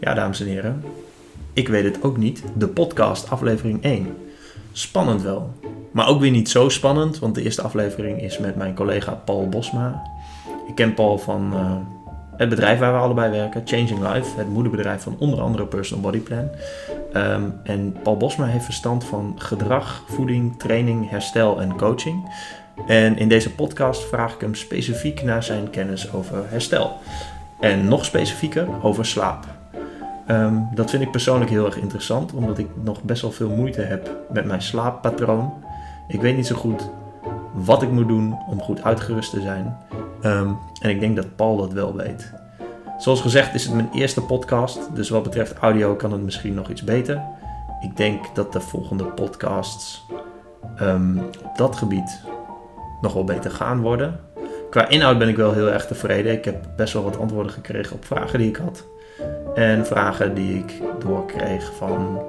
Ja, dames en heren. Ik weet het ook niet. De podcast, aflevering 1. Spannend wel. Maar ook weer niet zo spannend, want de eerste aflevering is met mijn collega Paul Bosma. Ik ken Paul van uh, het bedrijf waar we allebei werken, Changing Life, het moederbedrijf van onder andere Personal Body Plan. Um, en Paul Bosma heeft verstand van gedrag, voeding, training, herstel en coaching. En in deze podcast vraag ik hem specifiek naar zijn kennis over herstel. En nog specifieker over slaap. Um, dat vind ik persoonlijk heel erg interessant, omdat ik nog best wel veel moeite heb met mijn slaappatroon. Ik weet niet zo goed wat ik moet doen om goed uitgerust te zijn. Um, en ik denk dat Paul dat wel weet. Zoals gezegd is het mijn eerste podcast, dus wat betreft audio kan het misschien nog iets beter. Ik denk dat de volgende podcasts um, op dat gebied nog wel beter gaan worden. Qua inhoud ben ik wel heel erg tevreden. Ik heb best wel wat antwoorden gekregen op vragen die ik had. En vragen die ik doorkreeg van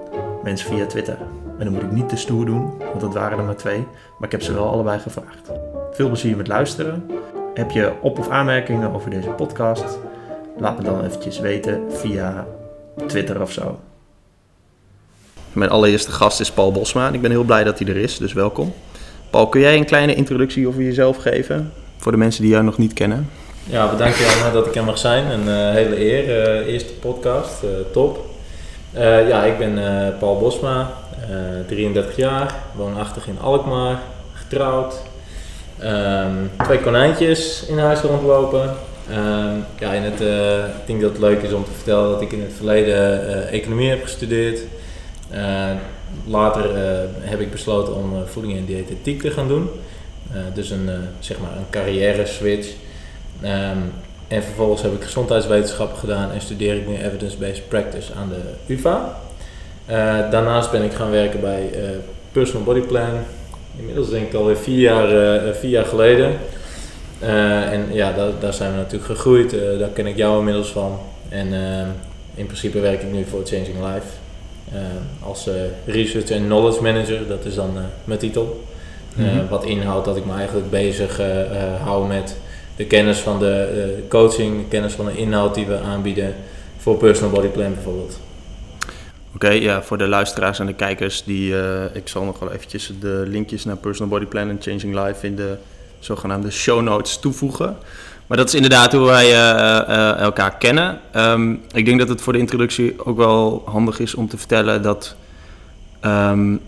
mensen via Twitter. En dan moet ik niet te stoer doen, want dat waren er maar twee. Maar ik heb ze wel allebei gevraagd. Veel plezier met luisteren. Heb je op- of aanmerkingen over deze podcast? Laat me dan eventjes weten via Twitter of zo. Mijn allereerste gast is Paul Bosma en ik ben heel blij dat hij er is, dus welkom. Paul, kun jij een kleine introductie over jezelf geven voor de mensen die jou nog niet kennen? Ja, bedankt Jan dat ik er mag zijn. Een uh, hele eer. Uh, eerste podcast, uh, top. ja, ik ben Paul Bosma, 33 jaar, woonachtig in Alkmaar, getrouwd. Um, twee konijntjes in huis rondlopen. Um, ja, in het, ik denk dat het leuk is om te vertellen dat ik in het verleden economie heb gestudeerd. later heb ik besloten om voeding en diëtetiek te gaan doen. dus een, zeg maar een carrière switch. Um, en vervolgens heb ik gezondheidswetenschappen gedaan en studeer ik nu evidence-based practice aan de UvA. Uh, daarnaast ben ik gaan werken bij uh, Personal Body Plan. Inmiddels denk ik alweer vier jaar, uh, vier jaar geleden. en ja, daar, daar, zijn we natuurlijk gegroeid. daar ken ik jou inmiddels van. En in principe werk ik nu voor Changing Life. als Research and Knowledge Manager, dat is dan mijn titel. Mm-hmm. Wat inhoudt dat ik me eigenlijk bezig hou met de kennis van de uh, coaching, de kennis van de inhoud die we aanbieden voor Personal Body Plan bijvoorbeeld. Oké, ja, voor de luisteraars en de kijkers, die, uh, ik zal nog wel eventjes de linkjes naar Personal Body Plan en Changing Life in de zogenaamde show notes toevoegen. Maar dat is inderdaad hoe wij uh, elkaar kennen. Um, ik denk dat het voor de introductie ook wel handig is om te vertellen dat um,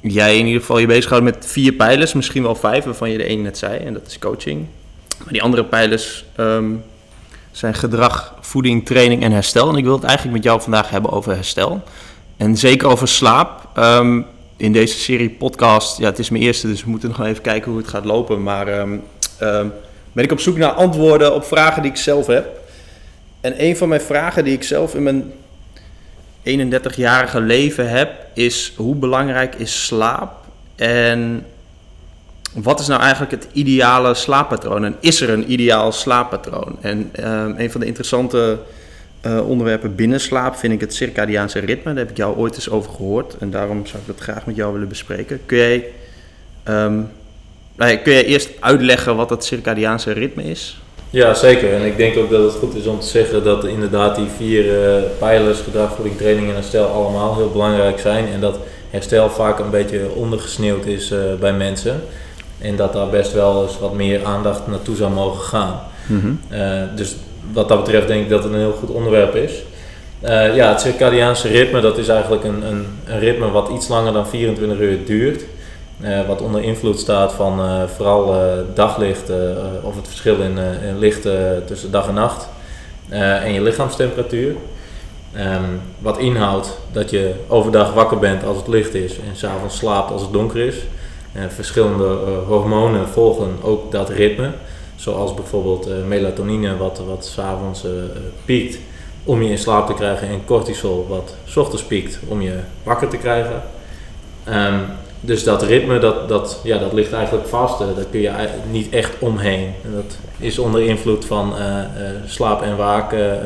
jij in ieder geval je bezighoudt met vier pijlers, misschien wel vijf, waarvan je de één net zei, en dat is coaching, maar die andere pijlers um, zijn gedrag, voeding, training en herstel. En ik wil het eigenlijk met jou vandaag hebben over herstel. En zeker over slaap. Um, in deze serie podcast, ja, het is mijn eerste, dus we moeten nog even kijken hoe het gaat lopen. Maar um, ben ik op zoek naar antwoorden op vragen die ik zelf heb. En een van mijn vragen die ik zelf in mijn 31-jarige leven heb, is hoe belangrijk is slaap? En wat is nou eigenlijk het ideale slaappatroon? En is er een ideaal slaappatroon? En um, een van de interessante uh, onderwerpen binnen slaap vind ik het circadiaanse ritme. Daar heb ik jou ooit eens over gehoord. En daarom zou ik dat graag met jou willen bespreken. Kun jij, um, kun jij eerst uitleggen wat het circadiaanse ritme is? Ja, zeker. En ik denk ook dat het goed is om te zeggen dat inderdaad die vier uh, pijlers, gedrag, voeding, training en herstel, allemaal heel belangrijk zijn. En dat herstel vaak een beetje ondergesneeuwd is uh, bij mensen. En dat daar best wel eens wat meer aandacht naartoe zou mogen gaan. Mm-hmm. Uh, dus wat dat betreft denk ik dat het een heel goed onderwerp is. Uh, ja, het circadiaanse ritme, dat is eigenlijk een, een, een, ritme wat iets langer dan 24 uur duurt. Uh, wat onder invloed staat van vooral daglicht of het verschil in, in licht tussen dag en nacht. en je lichaamstemperatuur. Um, wat inhoudt dat je overdag wakker bent als het licht is en s'avonds slaapt als het donker is. Verschillende uh, hormonen volgen ook dat ritme. Zoals bijvoorbeeld uh, melatonine, wat, wat s'avonds piekt om je in slaap te krijgen. En cortisol, wat s ochtends piekt om je wakker te krijgen. Um, dus dat ritme, dat, dat, ja, dat ligt eigenlijk vast. daar kun je niet echt omheen. En dat is onder invloed van slaap en waken.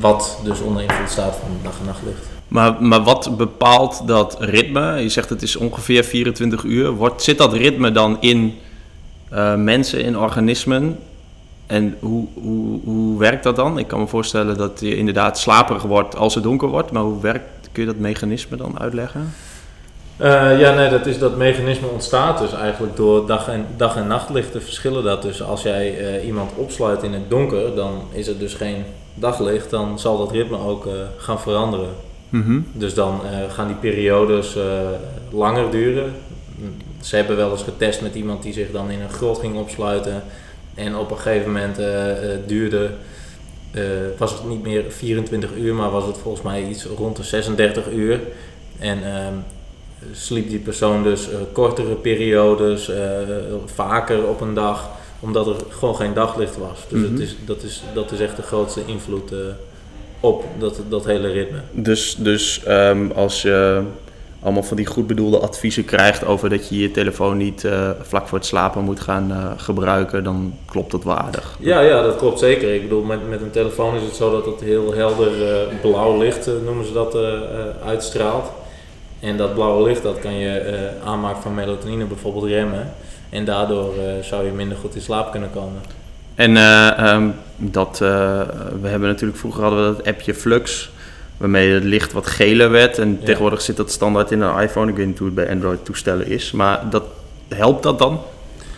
wat dus onder invloed staat van dag en nachtlicht. Maar, maar wat bepaalt dat ritme? Je zegt het is ongeveer 24 uur. Wordt, zit dat ritme dan in uh, mensen, in organismen? En hoe, hoe, hoe werkt dat dan? Ik kan me voorstellen dat je inderdaad slaperig wordt als het donker wordt. Maar hoe werkt, kun je dat mechanisme dan uitleggen? Uh, ja, nee, dat, is, dat mechanisme ontstaat dus eigenlijk door dag- en, dag en nachtlicht te verschillen. Dat dus als jij uh, iemand opsluit in het donker, dan is het dus geen daglicht. Dan zal dat ritme ook gaan veranderen. Mm -hmm. Dus dan gaan die periodes langer duren. Ze hebben wel eens getest met iemand die zich dan in een grot ging opsluiten. En op een gegeven moment duurde was het niet meer 24 uur, maar was het volgens mij iets rond de 36 uur. En uh, sliep die persoon dus kortere periodes, vaker op een dag, omdat er gewoon geen daglicht was. Dus mm -hmm. het is, dat, is, dat is echt de grootste invloed uh, op dat, dat hele ritme. Dus, dus um, als je allemaal van die goed bedoelde adviezen krijgt over dat je je telefoon niet vlak voor het slapen moet gaan gebruiken, dan klopt dat waardig. Ja, ja, dat klopt zeker. Ik bedoel, met, met een telefoon is het zo dat het heel helder blauw licht, noemen ze dat, uitstraalt. En dat blauwe licht, dat kan je aanmaken van melatonine bijvoorbeeld remmen. En daardoor zou je minder goed in slaap kunnen komen. En uh, um, dat, we hebben natuurlijk vroeger hadden we dat appje Flux, waarmee het licht wat geler werd. En ja. tegenwoordig zit dat standaard in een iPhone. Ik weet niet hoe het bij Android toestellen is. Maar dat, helpt dat dan?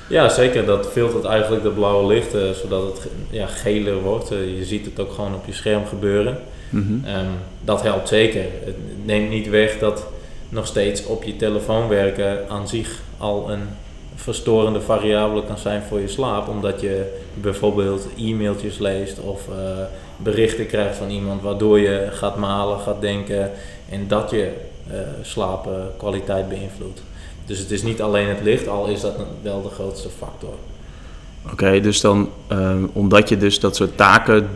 Ja, zeker. Dat filtert eigenlijk de blauwe licht, zodat het ja, geler wordt. je ziet het ook gewoon op je scherm gebeuren. Mm -hmm. um, dat helpt zeker. Het neemt niet weg dat nog steeds op je telefoon werken aan zich al een verstorende variabele kan zijn voor je slaap. Omdat je bijvoorbeeld e-mailtjes leest of uh, berichten krijgt van iemand waardoor je gaat malen, gaat denken en dat je uh, slaapkwaliteit beïnvloedt. Dus het is niet alleen het licht, al is dat wel de grootste factor. Oké, dus dan um, omdat je dus dat soort taken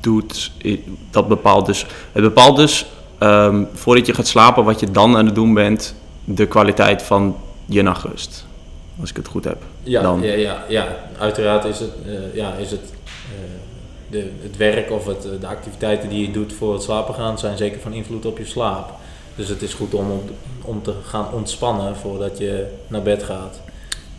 doet, dat bepaalt dus, het bepaalt dus um, voordat je gaat slapen, wat je dan aan het doen bent, de kwaliteit van je nachtrust. Als ik het goed heb. Ja, dan. ja, ja, ja. uiteraard is het, uh, ja, is het, uh, de, het werk of het, de activiteiten die je doet voor het slapen gaan zijn zeker van invloed op je slaap. Dus het is goed om, om, om te gaan ontspannen voordat je naar bed gaat.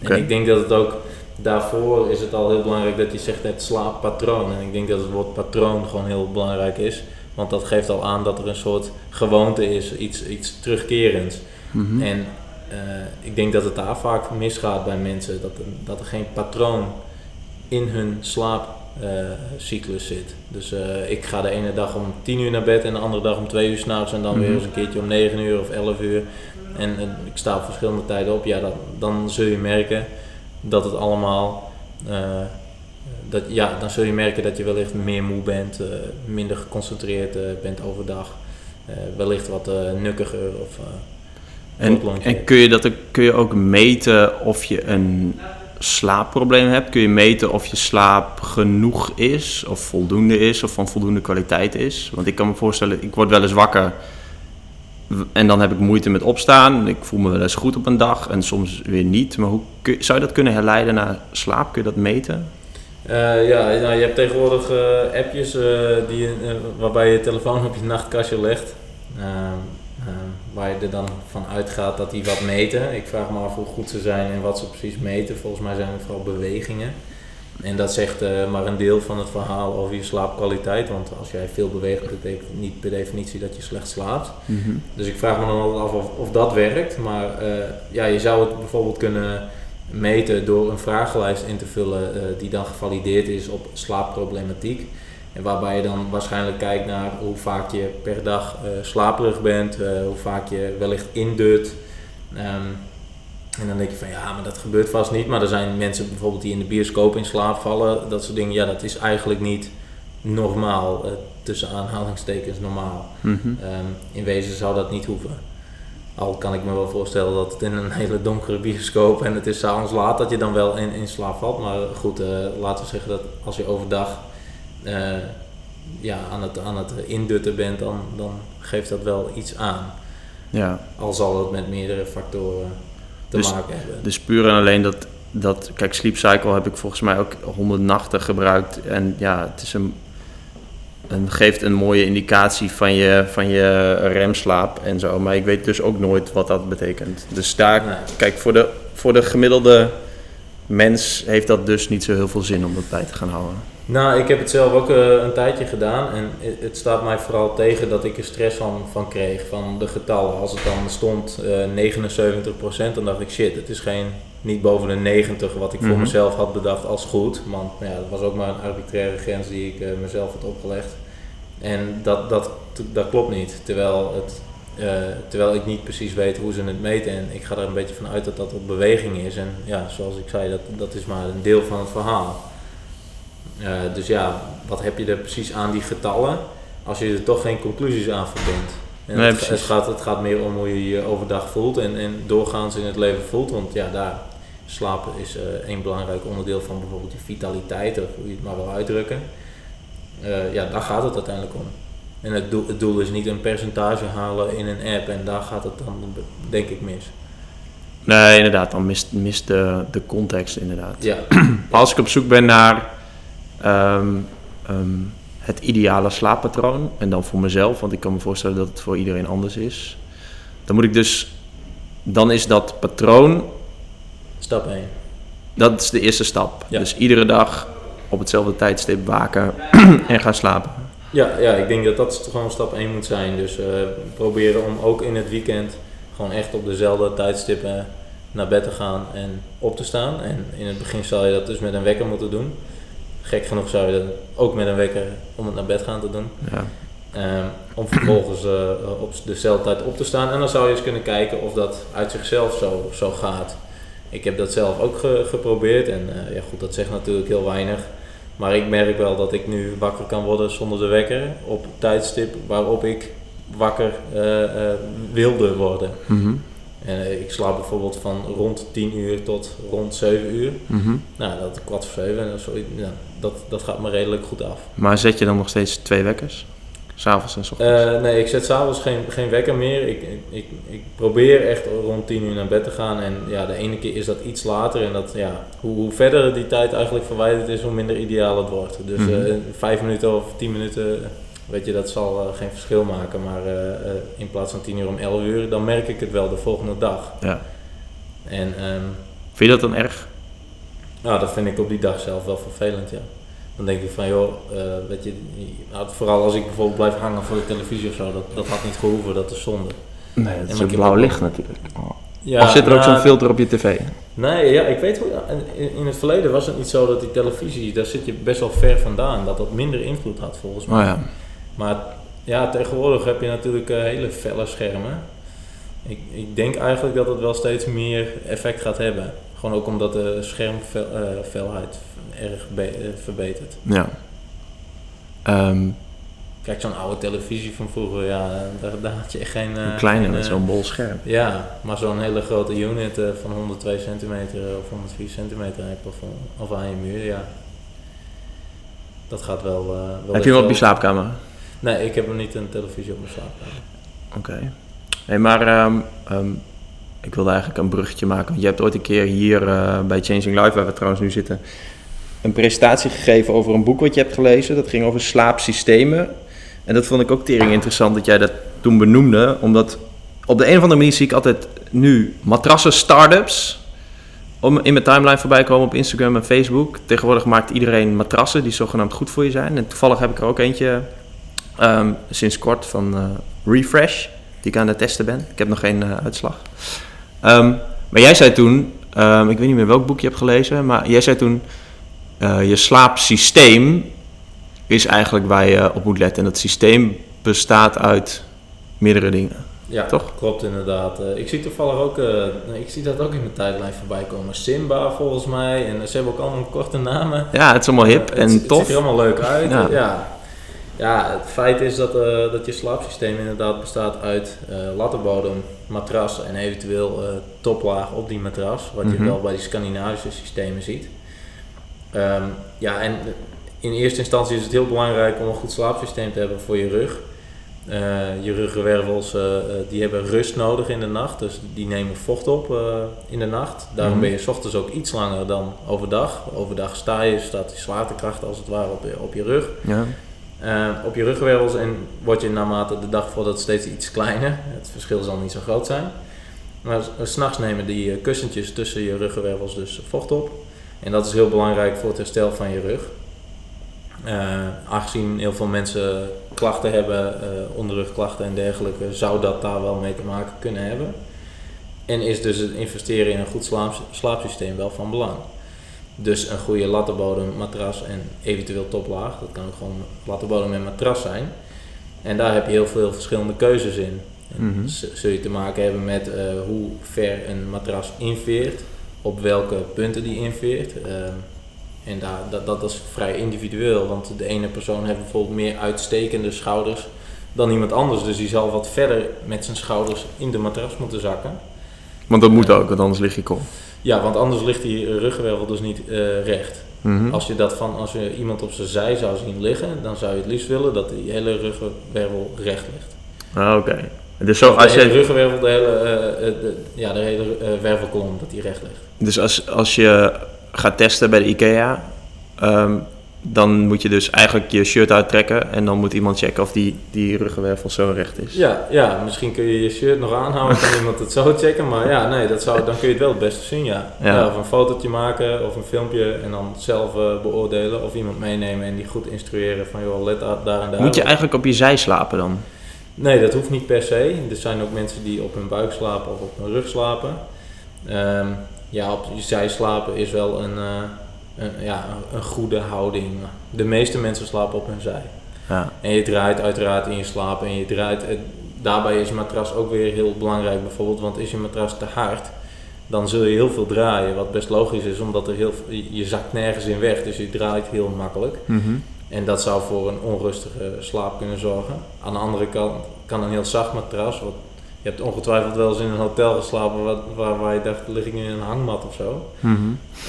Okay. En ik denk dat het ook daarvoor is het al heel belangrijk dat je zegt het slaappatroon. En ik denk dat het woord patroon gewoon heel belangrijk is. Want dat geeft al aan dat er een soort gewoonte is, iets, iets terugkerends. Mm -hmm. En uh, ik denk dat het daar vaak misgaat bij mensen, dat er, dat er geen patroon in hun slaapcyclus uh, zit. Dus uh, ik ga de ene dag om 10 uur naar bed en de andere dag om 2 uur s'nachts en dan mm -hmm. weer eens een keertje om 9 uur of 11 uur. En ik sta op verschillende tijden op. Ja, dan, dan zul je merken dat het allemaal dat, ja, dan zul je merken dat je wellicht meer moe bent, minder geconcentreerd bent overdag. Wellicht wat nukkiger of en, en kun je, dat, kun je ook meten of je een slaapprobleem hebt? Kun je meten of je slaap genoeg is, of voldoende is, of van voldoende kwaliteit is? Want ik kan me voorstellen, ik word wel eens wakker en dan heb ik moeite met opstaan. Ik voel me wel eens goed op een dag en soms weer niet. Maar hoe kun, zou je dat kunnen herleiden naar slaap? Kun je dat meten? Uh, ja, nou, je hebt tegenwoordig uh, appjes uh, die, waarbij je je telefoon op je nachtkastje legt. Waar je er dan van uitgaat dat die wat meten. Ik vraag me af hoe goed ze zijn en wat ze precies meten. Volgens mij zijn het vooral bewegingen. En dat zegt maar een deel van het verhaal over je slaapkwaliteit. Want als jij veel beweegt, betekent niet per definitie dat je slecht slaapt. Mm -hmm. Dus ik vraag me dan altijd af of, of dat werkt. Maar ja, je zou het bijvoorbeeld kunnen meten door een vragenlijst in te vullen uh, die dan gevalideerd is op slaapproblematiek. En waarbij je dan waarschijnlijk kijkt naar hoe vaak je per dag uh, slaperig bent, uh, hoe vaak je wellicht indut. Um, en dan denk je van ja, maar dat gebeurt vast niet. Maar er zijn mensen bijvoorbeeld die in de bioscoop in slaap vallen. Dat soort dingen, ja, dat is eigenlijk niet normaal. tussen aanhalingstekens normaal. Mm -hmm. um, in wezen zou dat niet hoeven. Al kan ik me wel voorstellen dat het in een hele donkere bioscoop en het is s'avonds laat dat je dan wel in, in slaap valt. Maar goed, laten we zeggen dat als je overdag uh, ja, aan, het, aan het indutten bent, dan, dan geeft dat wel iets aan. Ja. Al zal het met meerdere factoren te dus, maken hebben. Dus puur en alleen dat, dat, kijk, Sleep Cycle heb ik volgens mij ook 100 nachten gebruikt. En ja, het is een en geeft een mooie indicatie van je, van je remslaap en zo. Maar ik weet dus ook nooit wat dat betekent. Dus daar, kijk, voor de, voor de gemiddelde mens heeft dat dus niet zo heel veel zin om dat bij te gaan houden. Nou, ik heb het zelf ook eh, een tijdje gedaan en het, staat mij vooral tegen dat ik er stress van, van kreeg, van de getallen. Als het dan stond eh 79%, dan dacht ik shit, het is geen, niet boven de 90 wat ik voor Mhm. mezelf had bedacht als goed. Want ja, dat was ook maar een arbitraire grens die ik eh, mezelf had opgelegd. En dat, dat, dat klopt niet, terwijl, het, terwijl ik niet precies weet hoe ze het meten. En ik ga er een beetje van uit dat dat op beweging is. En ja, zoals ik zei, dat, dat is maar een deel van het verhaal. Eh, dus ja, wat heb je er precies aan die getallen als je er toch geen conclusies aan verbindt? En Nee, het, het, gaat, het gaat meer om hoe je je overdag voelt en, en doorgaans in het leven voelt. Want ja, daar slapen is eh één belangrijk onderdeel van bijvoorbeeld je vitaliteit, of hoe je het maar wil uitdrukken. Eh, ja, daar gaat het uiteindelijk om. En het doel, het doel is niet een percentage halen in een app en daar gaat het dan denk ik mis. Nee, inderdaad, dan mist, mist de, de context inderdaad. Ja, als ik op zoek ben naar ehm, ehm, het ideale slaappatroon, en dan voor mezelf, want ik kan me voorstellen dat het voor iedereen anders is, dan moet ik dus, dan is dat patroon, stap 1. dat is de eerste stap. Ja. Dus iedere dag op hetzelfde tijdstip waken en gaan slapen. Ja, ja, ik denk dat dat gewoon stap 1 moet zijn. Dus eh, proberen om ook in het weekend gewoon echt op dezelfde tijdstippen naar bed te gaan en op te staan. En in het begin zou je dat dus met een wekker moeten doen. Gek genoeg zou je dat ook met een wekker om het naar bed gaan te doen. Ja. Ehm, om vervolgens eh, op dezelfde tijd op te staan. En dan zou je eens kunnen kijken of dat uit zichzelf zo, zo gaat. Ik heb dat zelf ook ge- geprobeerd. En eh, ja, goed, dat zegt natuurlijk heel weinig. Maar ik merk wel dat ik nu wakker kan worden zonder de wekker. Op het tijdstip waarop ik wakker eh, wilde worden. Mhm. En eh, ik slaap bijvoorbeeld van rond 10 uur tot rond 7 uur. Mhm. Nou, dat kwart voor 7. En zo, ja, dat, dat gaat me redelijk goed af. Maar zet je dan nog steeds twee wekkers? S'avonds en s ochtends? Eh, nee, ik zet s'avonds geen, geen wekker meer. Ik, ik, ik, probeer echt rond 10 uur naar bed te gaan. En ja, de ene keer is dat iets later. En dat, ja, hoe, hoe verder die tijd eigenlijk verwijderd is, hoe minder ideaal het wordt. Dus Mhm. eh, vijf minuten of 10 minuten, weet je, dat zal eh, geen verschil maken. Maar eh, eh, in plaats van 10 uur om 11 uur, dan merk ik het wel de volgende dag. ja. En ehm, Vind je dat dan erg? nou, dat vind ik op die dag zelf wel vervelend, ja. Dan denk ik van, joh, eh, weet je, nou, vooral als ik bijvoorbeeld blijf hangen voor de televisie of zo, dat, dat had niet gehoeven, dat is zonde. Nee, het is heb blauw licht natuurlijk. Ja, of zit er ook nou, zo'n filter op je tv? Nee, ja, ik weet hoe. in, in het verleden was het niet zo dat die televisie, daar zit je best wel ver vandaan, dat dat minder invloed had volgens mij. Oh ja. Maar ja, tegenwoordig heb je natuurlijk eh, hele felle schermen. Ik, ik denk eigenlijk dat het wel steeds meer effect gaat hebben. Gewoon ook omdat de schermfelheid erg be- eh, verbetert. Ja. Ehm, Kijk, zo'n oude televisie van vroeger, ja, daar, daar had je echt geen... eh, een kleine geen, met eh, zo'n bol scherm. Ja, maar zo'n hele grote unit eh, van 102 centimeter of 104 centimeter aan je plafond of aan je muur, ja. Dat gaat wel. eh, wel Heb je hem op je slaapkamer? Nee, ik heb hem niet een televisie op mijn slaapkamer. Oké. Hey, maar ehm, ehm, ik wilde eigenlijk een bruggetje maken. Want je hebt ooit een keer hier eh, bij Changing Life, waar we trouwens nu zitten, een presentatie gegeven over een boek wat je hebt gelezen. Dat ging over slaapsystemen. En dat vond ik ook tering interessant dat jij dat toen benoemde. Omdat op de een of andere manier zie ik altijd nu matrassen startups om in mijn timeline voorbij komen op Instagram en Facebook. Tegenwoordig maakt iedereen matrassen die zogenaamd goed voor je zijn. En toevallig heb ik er ook eentje ehm, sinds kort van eh, Refresh, die ik aan het testen ben. Ik heb nog geen eh, uitslag. Ehm, maar jij zei toen, ehm, ik weet niet meer welk boek je hebt gelezen, maar jij zei toen, eh, je slaapsysteem is eigenlijk waar je op moet letten. En dat systeem bestaat uit meerdere dingen. Ja, Toch? Klopt inderdaad. Ik zie toevallig ook, ik zie dat ook in mijn tijdlijn voorbij komen. Simba volgens mij. En ze hebben ook allemaal korte namen. Ja, het is allemaal hip en het, tof. Het ziet er allemaal leuk uit. Ja. Ja. Ja. Het feit is dat, eh, dat je slaapsysteem inderdaad bestaat uit eh lattenbodem, matras en eventueel eh, toplaag op die matras. Wat Mhm. je wel bij die Scandinavische systemen ziet. Ehm, ja, en in eerste instantie is het heel belangrijk om een goed slaapsysteem te hebben voor je rug. Je ruggenwervels die hebben rust nodig in de nacht, dus die nemen vocht op in de nacht. Daarom Mhm. ben je ochtends ook iets langer dan overdag. Overdag sta je, staat die zwaartekracht als het ware op je, op je rug. Ja. Eh, op je ruggenwervels en word je naarmate de dag voordat steeds iets kleiner. Het verschil zal niet zo groot zijn. Maar 's s'nachts nemen die eh, kussentjes tussen je ruggenwervels dus vocht op. En dat is heel belangrijk voor het herstel van je rug. Eh, aangezien heel veel mensen klachten hebben, onderrugklachten en dergelijke, zou dat daar wel mee te maken kunnen hebben. En is dus het investeren in een goed slaap, slaapsysteem wel van belang. Dus een goede lattenbodem, matras en eventueel toplaag. Dat kan ook gewoon lattenbodem en matras zijn. En daar heb je heel veel verschillende keuzes in. Mm Zul je te maken hebben met uh, hoe ver een matras inveert, op welke punten die inveert. Uh, en daar, dat, dat is vrij individueel, want de ene persoon heeft bijvoorbeeld meer uitstekende schouders dan iemand anders. Dus die zal wat verder met zijn schouders in de matras moeten zakken. Want dat moet ook, want anders lig je krom. Ja, want anders ligt die ruggenwervel dus niet uh, recht. Mhm. Als je dat van, als je iemand op zijn zij zou zien liggen, dan zou je het liefst willen dat die hele ruggenwervel recht ligt. Ah, oké. Dus zo, als de hele je... ruggenwervel, de hele, uh, de, ja, de hele uh, wervelkolom, dat die recht ligt. Dus als, als je gaat testen bij de IKEA, um, dan moet je dus eigenlijk je shirt uittrekken en dan moet iemand checken of die, die ruggenwervel zo recht is. Ja, ja, misschien kun je je shirt nog aanhouden, kan iemand het zo checken, maar ja, nee, dat zou, dan kun je het wel het beste zien, ja. ja. of een fotootje maken of een filmpje en dan zelf uh, beoordelen of iemand meenemen en die goed instrueren van joh, let daar en daar. Moet je eigenlijk op je zij slapen dan? Nee, dat hoeft niet per se. Er zijn ook mensen die op hun buik slapen of op hun rug slapen. Um, ja, op je zij slapen is wel een... Uh, een, ja, een goede houding. De meeste mensen slapen op hun zij. Ja. En je draait uiteraard in je slaap en je draait. Daarbij is matras ook weer heel belangrijk bijvoorbeeld, want is je matras te hard, dan zul je heel veel draaien, wat best logisch is, omdat er heel, je zakt nergens in weg, dus je draait heel makkelijk. Mm En dat zou voor een onrustige slaap kunnen zorgen. Aan de andere kant kan een heel zacht matras, wat je hebt ongetwijfeld wel eens in een hotel geslapen waar, waar, waar je dacht, lig ik in een hangmat of zo. Mhm.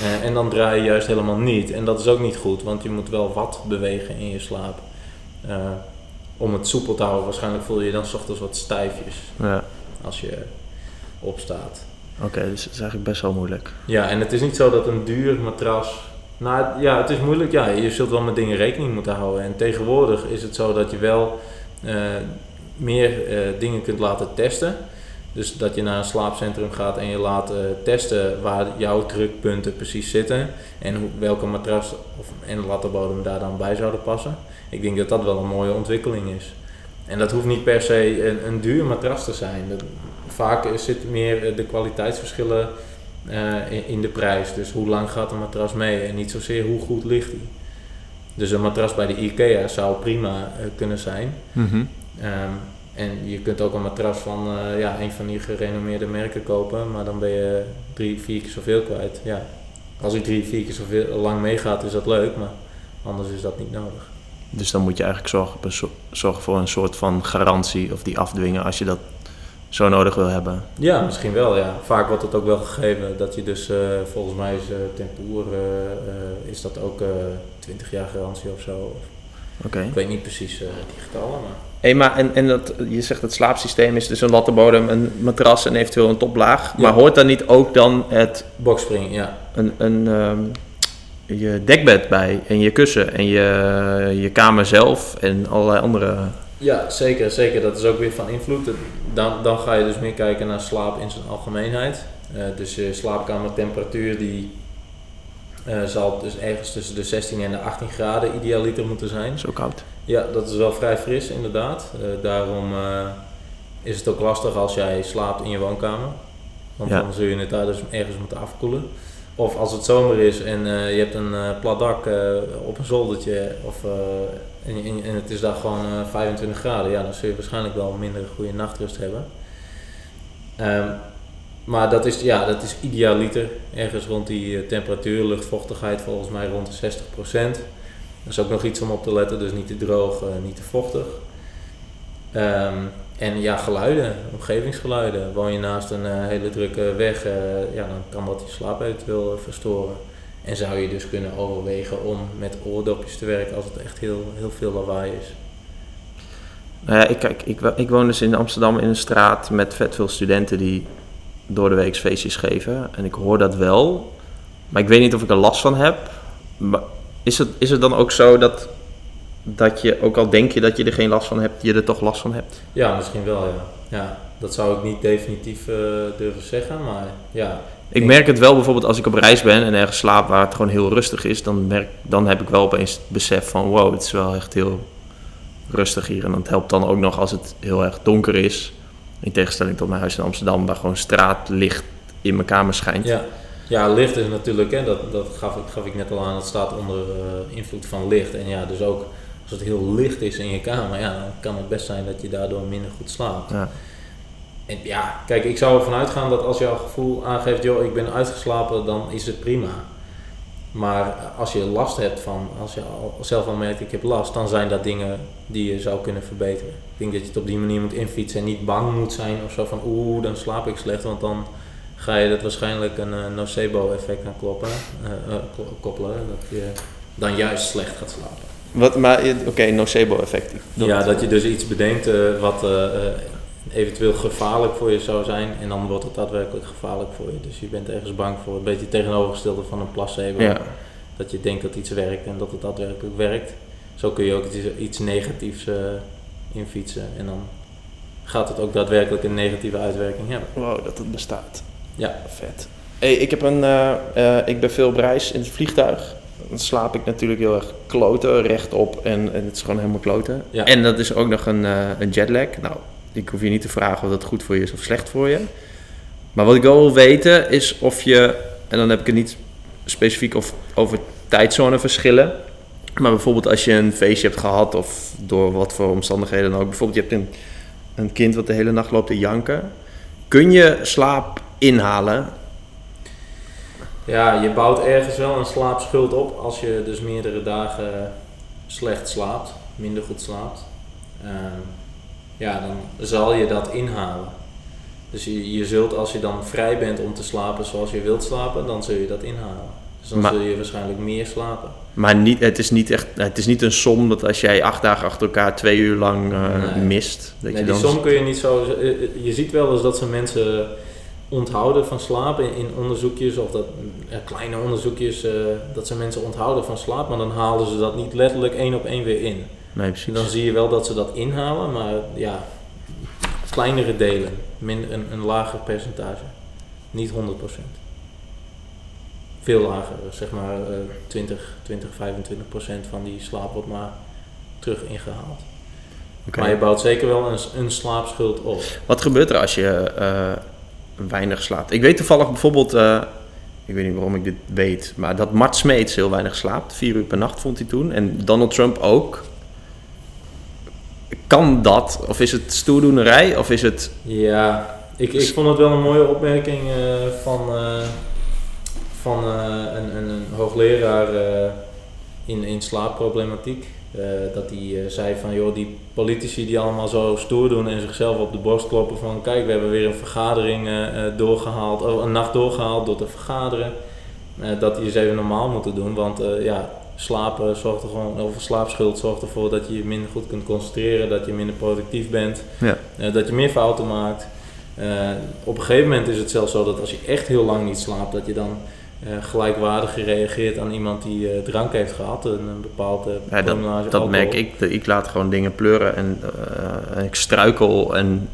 Eh, en dan draai je juist helemaal niet. En dat is ook niet goed, want je moet wel wat bewegen in je slaap. Uh, om het soepel te houden. Waarschijnlijk voel je je dan s ochtends wat stijfjes ja. als je opstaat. Oké, dus het is eigenlijk best wel moeilijk. Ja, en het is niet zo dat een duur matras. Nou ja, het is moeilijk. Ja, je zult wel met dingen rekening moeten houden. En tegenwoordig is het zo dat je wel. Uh, meer uh, dingen kunt laten testen. Dus dat je naar een slaapcentrum gaat en je laat uh, testen waar jouw drukpunten precies zitten en welke matras of, en lattenbodem daar dan bij zouden passen. Ik denk dat dat wel een mooie ontwikkeling is. En dat hoeft niet per se een, een duur matras te zijn. Vaak zit meer eh, de kwaliteitsverschillen in, de prijs. Dus hoe lang gaat een matras mee en niet zozeer hoe goed ligt die. Dus een matras bij de IKEA zou prima kunnen zijn. -hmm. Um, en je kunt ook een matras van uh, ja, een van die gerenommeerde merken kopen, maar dan ben je drie, vier keer zoveel kwijt. Ja. Als hij drie, vier keer zoveel lang meegaat, is dat leuk, maar anders is dat niet nodig. Dus dan moet je eigenlijk zorgen, zorgen voor een soort van garantie of die afdwingen als je dat zo nodig wil hebben. Ja, misschien wel. Ja. Vaak wordt het ook wel gegeven dat je dus, uh, volgens mij is uh, Tempoer, uh, is dat ook 20 jaar garantie of zo. Okay. Ik weet niet precies die getallen, maar... Hey, maar en, en dat, je zegt het slaapsysteem is dus een lattenbodem, een matras en eventueel een toplaag. Maar hoort daar niet ook dan het... Boxspring, ja. Een, een, um, je dekbed bij en je kussen en je, je kamer zelf en allerlei andere... Ja, zeker, zeker. Dat is ook weer van invloed. Dan, dan ga je dus meer kijken naar slaap in zijn algemeenheid. Uh, dus je slaapkamertemperatuur die uh, zal dus ergens tussen de 16 en de 18 graden idealiter moeten zijn. Zo koud. Ja, dat is wel vrij fris inderdaad. Uh, daarom uh, is het ook lastig als jij slaapt in je woonkamer. Want ja. dan zul je het dus ergens moeten afkoelen. Of als het zomer is en uh, je hebt een plat dak op een zoldertje of, en, en, het is daar gewoon 25 graden, ja, dan zul je waarschijnlijk wel minder goede nachtrust hebben. Um, maar dat is, ja, dat is idealiter. Ergens rond die temperatuur, luchtvochtigheid volgens mij rond de 60 procent. Dat is ook nog iets om op te letten, dus niet te droog, uh, niet te vochtig. Um, en ja, geluiden, omgevingsgeluiden. Woon je naast een uh, hele drukke weg, uh, ja, dan kan dat je slaap eventueel verstoren. En zou je dus kunnen overwegen om met oordopjes te werken als het echt heel, heel veel lawaai is. Nou ik, kijk, ik, ik woon dus in Amsterdam in een straat met vet veel studenten die door de week feestjes geven. En ik hoor dat wel, maar ik weet niet of ik er last van heb. Maar is het, is het dan ook zo dat, dat je, ook al denk je dat je er geen last van hebt, je er toch last van hebt? Ja, misschien wel, ja. ja. dat zou ik niet definitief eh, durven zeggen, maar ja. Ik merk het wel bijvoorbeeld als ik op reis ben en ergens slaap waar het gewoon heel rustig is, dan, merk, dan heb ik wel opeens het besef van wow, het is wel echt heel rustig hier. En dat helpt dan ook nog als het heel erg donker is. In tegenstelling tot mijn huis in Amsterdam, waar gewoon straatlicht in mijn kamer schijnt. Ja, ja licht is natuurlijk, hè, dat, dat gaf, ik, gaf ik net al aan, het staat onder uh, invloed van licht. En ja, dus ook als het heel licht is in je kamer, ja, dan kan het best zijn dat je daardoor minder goed slaapt. Ja. En ja, kijk, ik zou ervan uitgaan dat als jouw gevoel aangeeft, joh, ik ben uitgeslapen, dan is het prima. Maar als je last hebt van, als je al, zelf al merkt, ik heb last, dan zijn dat dingen die je zou kunnen verbeteren. Ik denk dat je het op die manier moet infietsen en niet bang moet zijn of zo van, oeh, dan slaap ik slecht, want dan ga je dat waarschijnlijk een uh, nocebo-effect aan kloppen, uh, uh, koppelen, dat je dan juist slecht gaat slapen. Wat, maar oké, nocebo-effect. Ja, dat je dus iets bedenkt wat eventueel gevaarlijk voor je zou zijn en dan wordt het daadwerkelijk gevaarlijk voor je. Dus je bent ergens bang voor een beetje tegenovergestelde van een placebo. Ja. Dat je denkt dat iets werkt en dat het daadwerkelijk werkt. Zo kun je ook iets, iets negatiefs uh, infietsen en dan gaat het ook daadwerkelijk een negatieve uitwerking hebben. Wow, dat het bestaat. Ja. Vet. Hey, ik, heb een, uh, uh, ik ben veel op reis in het vliegtuig. Dan slaap ik natuurlijk heel erg kloten, rechtop en, en het is gewoon helemaal kloten. Ja. En dat is ook nog een, een jetlag. Nou, ik hoef je niet te vragen of dat goed voor je is of slecht voor je. Maar wat ik wel wil weten is of je, en dan heb ik het niet specifiek of, over tijdzoneverschillen. Maar bijvoorbeeld als je een feestje hebt gehad of door wat voor omstandigheden dan ook. Bijvoorbeeld je hebt een, een kind wat de hele nacht loopt te janken. Kun je slaap inhalen? Ja, je bouwt ergens wel een slaapschuld op als je dus meerdere dagen slecht slaapt, minder goed slaapt. Uh, ja, dan zal je dat inhalen. Dus je, je zult als je dan vrij bent om te slapen zoals je wilt slapen, dan zul je dat inhalen. Dus dan Maar- zul je waarschijnlijk meer slapen. Maar niet, het, is niet echt, het is niet een som dat als jij acht dagen achter elkaar twee uur lang eh, Nee. mist. Dat Nee, je die dan som kun je niet zo. eh, eh, Je ziet wel eens dat ze mensen onthouden van slapen in, in onderzoekjes, of dat kleine onderzoekjes, eh, dat ze mensen onthouden van slaap, maar dan halen ze dat niet letterlijk één op één weer in. Nee, precies. Dan zie je wel dat ze dat inhalen, maar ja, kleinere delen, minder, een, een lager percentage. Niet 100%. Veel lager, zeg maar eh 20, 20, 25% van die slaap wordt maar terug ingehaald. Maar je bouwt zeker wel een, een slaapschuld op. Wat gebeurt er als je eh, weinig slaapt? Ik weet toevallig bijvoorbeeld, eh, ik weet niet waarom ik dit weet, maar dat Mart Smeets heel weinig slaapt. Vier uur per nacht vond hij toen. En Donald Trump ook. Kan dat? Of is het stoerdoenerij? Of is het... Ja, ik, ik vond het wel een mooie opmerking eh, van, eh, van een, een, een hoogleraar in, in slaapproblematiek. Eh, dat hij eh, zei van, joh, die politici die allemaal zo stoer doen en zichzelf op de borst kloppen van, kijk, we hebben weer een vergadering eh, eh, doorgehaald, oh, een nacht doorgehaald door te vergaderen. Dat die eens even normaal moeten doen, want ja, slapen zorgt er gewoon, of slaapschuld zorgt ervoor dat je je minder goed kunt concentreren, dat je minder productief bent, Ja. dat je meer fouten maakt. Op een gegeven moment is het zelfs zo dat als je echt heel lang niet slaapt, dat je dan eh, gelijkwaardig reageert aan iemand die eh, drank heeft gehad, een, een bepaalde Ja, dat dat alcohol. merk ik. Ik laat gewoon dingen pleuren en eh, ik struikel en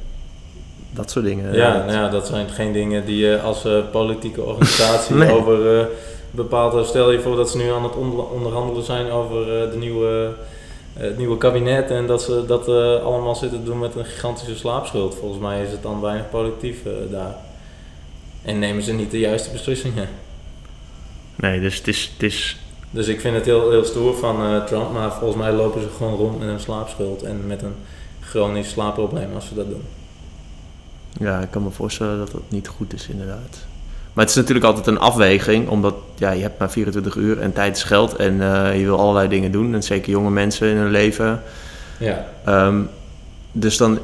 dat soort dingen. Ja, nou ja, dat zijn geen dingen die je als politieke organisatie Nee. over bepaalde... Stel je voor dat ze nu aan het onder- onderhandelen zijn over de nieuwe, het nieuwe kabinet en dat ze dat allemaal zitten te doen met een gigantische slaapschuld. Volgens mij is het dan weinig productief daar. En nemen ze niet de juiste beslissingen. Nee, dus het is, het is Dus ik vind het heel, heel stoer van eh, Trump, maar volgens mij lopen ze gewoon rond met een slaapschuld en met een chronisch slaapprobleem als ze dat doen. Ja, ik kan me voorstellen dat dat niet goed is, inderdaad. Maar het is natuurlijk altijd een afweging, omdat ja, je hebt maar 24 uur en tijd is geld en eh, je wil allerlei dingen doen. En zeker jonge mensen in hun leven. Ja, Ehm, dus dan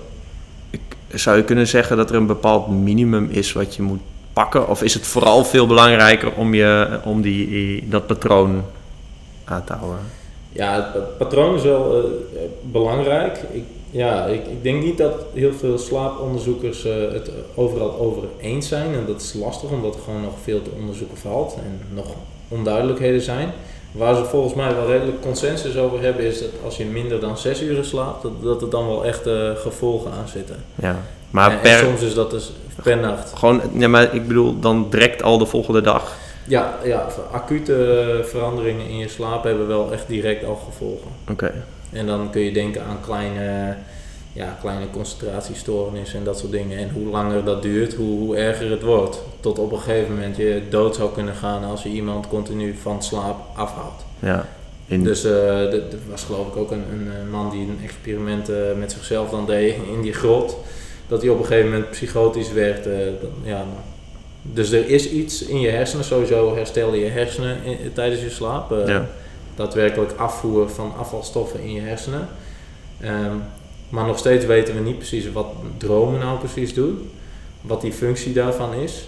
ik, zou je kunnen zeggen dat er een bepaald minimum is wat je moet pakken? Of is het vooral veel belangrijker om, je, om die, dat patroon aan te houden? Ja, het pa- patroon is wel eh, belangrijk. Ik, ja, ik, ik denk niet dat heel veel slaaponderzoekers eh, het overal over eens zijn. En dat is lastig, omdat er gewoon nog veel te onderzoeken valt en nog onduidelijkheden zijn. Waar ze volgens mij wel redelijk consensus over hebben, is dat als je minder dan 6 uur slaapt, dat, dat er dan wel echt eh, gevolgen aan zitten. Ja, Maar en, soms is dat dus per nacht. gewoon, ja, maar ik bedoel, dan direct al de volgende dag. Ja, ja, acute veranderingen in je slaap hebben wel echt direct al gevolgen. Oké. En dan kun je denken aan kleine, ja, kleine concentratiestoornissen en dat soort dingen. En hoe langer dat duurt, hoe, hoe erger het wordt. Tot op een gegeven moment je dood zou kunnen gaan als je iemand continu van slaap afhoudt. Ja. In, Dus eh, er was geloof ik ook een, een, eh, man die een experiment eh, met zichzelf dan deed in die grot. Dat hij op een gegeven moment psychotisch werd. eh, ja, dus er is iets in je hersenen, sowieso herstel je hersenen in- tijdens je slaap. eh, ja. daadwerkelijk afvoer van afvalstoffen in je hersenen. Ehm, maar nog steeds weten we niet precies wat dromen nou precies doen, wat die functie daarvan is.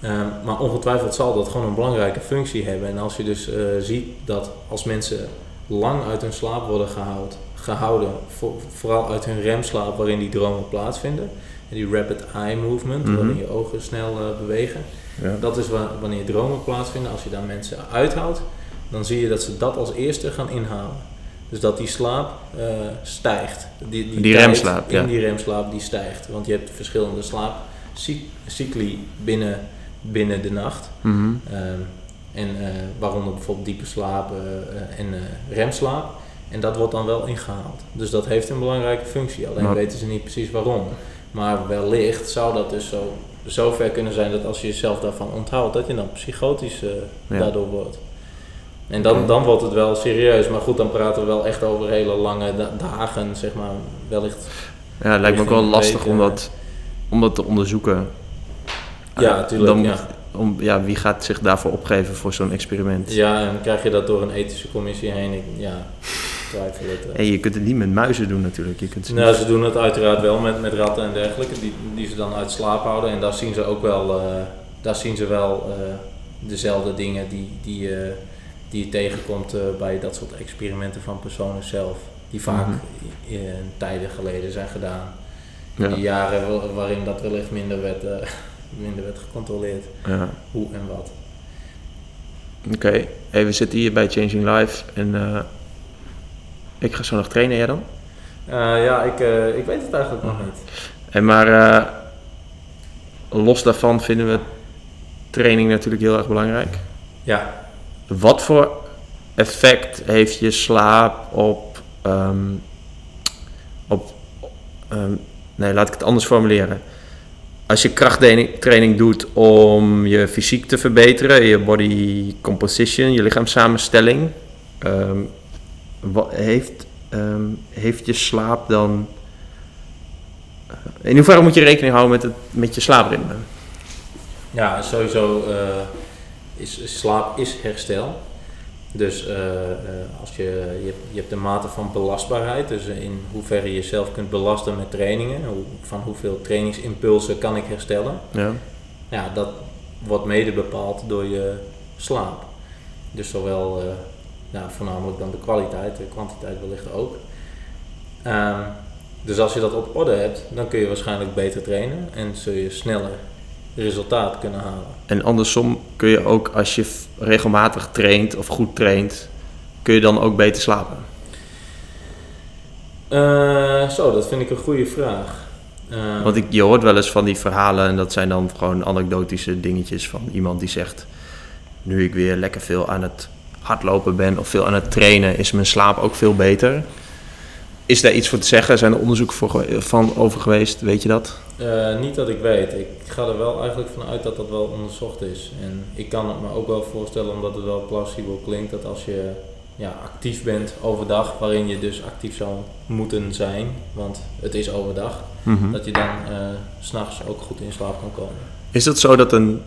Ehm, maar ongetwijfeld zal dat gewoon een belangrijke functie hebben. En als je dus eh, ziet dat als mensen lang uit hun slaap worden gehouden, gehouden vo- vooral uit hun remslaap waarin die dromen plaatsvinden, en die rapid eye movement, Mhm. waarin je ogen snel eh, bewegen, ja. dat is wa- wanneer dromen plaatsvinden. Als je daar mensen uithoudt, dan zie je dat ze dat als eerste gaan inhalen. Dus dat die slaap eh, stijgt. Die, Die remslaap, In ja. die remslaap die stijgt. Want je hebt verschillende slaapcycli binnen, binnen de nacht. Mhm. Ehm, en eh, waaronder bijvoorbeeld diepe slaap en remslaap. En dat wordt dan wel ingehaald. Dus dat heeft een belangrijke functie. Alleen Maar- weten ze niet precies waarom. Maar wellicht zou dat dus zo, zo ver kunnen zijn dat als je jezelf daarvan onthoudt, dat je dan psychotisch eh, Ja. daardoor wordt. En dan, dan wordt het wel serieus. Maar goed, dan praten we wel echt over hele lange da- dagen, zeg maar. Wellicht. Ja, het lijkt me ook wel lastig weken, om dat, om dat te onderzoeken. Ja, tuurlijk, Dan, ja. Om, ja, wie gaat zich daarvoor opgeven voor zo'n experiment? Ja, en krijg je dat door een ethische commissie heen? Ik, ja, eh. En je kunt het niet met muizen doen natuurlijk. Je kunt ze Nou, ze doen het uiteraard wel met, met ratten en dergelijke, die, die ze dan uit slaap houden. En daar zien ze ook wel, eh, daar zien ze wel eh, dezelfde dingen die, die, eh, die je tegenkomt eh, bij dat soort experimenten van personen zelf. Die vaak Mhm. in, tijden geleden zijn gedaan. ja, Die jaren wa- waarin dat wellicht minder werd, eh, minder werd gecontroleerd. ja. Hoe en wat. Oké, hey, we zitten hier bij Changing Life en eh, ik ga zo nog trainen, jij dan? Eh, ja, ik, eh, ik weet het eigenlijk nog niet. En maar eh, los daarvan vinden we training natuurlijk heel erg belangrijk. Ja, Wat voor effect heeft je slaap op. ehm, op ehm, nee, laat ik het anders formuleren. Als je krachttraining training doet om je fysiek te verbeteren, je body composition, je lichaamssamenstelling, ehm, wat, heeft, ehm, heeft je slaap dan. eh, in hoeverre moet je rekening houden met, het, met je slaapritme? Ja, sowieso eh, is slaap is herstel. Dus eh, als je, je, hebt, je hebt de mate van belastbaarheid, dus in hoeverre je jezelf kunt belasten met trainingen, hoe, van hoeveel trainingsimpulsen kan ik herstellen. Ja. Ja, dat wordt mede bepaald door je slaap. Dus zowel, ja, voornamelijk dan de kwaliteit, de kwantiteit wellicht ook. Ehm, dus als je dat op orde hebt, dan kun je waarschijnlijk beter trainen en zul je sneller resultaat kunnen halen. En andersom kun je ook als je regelmatig traint of goed traint, kun je dan ook beter slapen. Eh, zo, dat vind ik een goede vraag. Eh, Want ik, je hoort wel eens van die verhalen en dat zijn dan gewoon anekdotische dingetjes van iemand die zegt, nu ik weer lekker veel aan het hardlopen ben of veel aan het trainen, is mijn slaap ook veel beter. Is daar iets voor te zeggen? Zijn er onderzoeken voor, van over geweest? Weet je dat? Eh, niet dat ik weet. Ik ga er wel eigenlijk van uit dat dat wel onderzocht is. En ik kan het me ook wel voorstellen, omdat het wel plausibel klinkt, dat als je ja, actief bent overdag, waarin je dus actief zou moeten zijn, want het is overdag, Mhm. dat je dan eh, s s'nachts ook goed in slaap kan komen. Is het zo dat een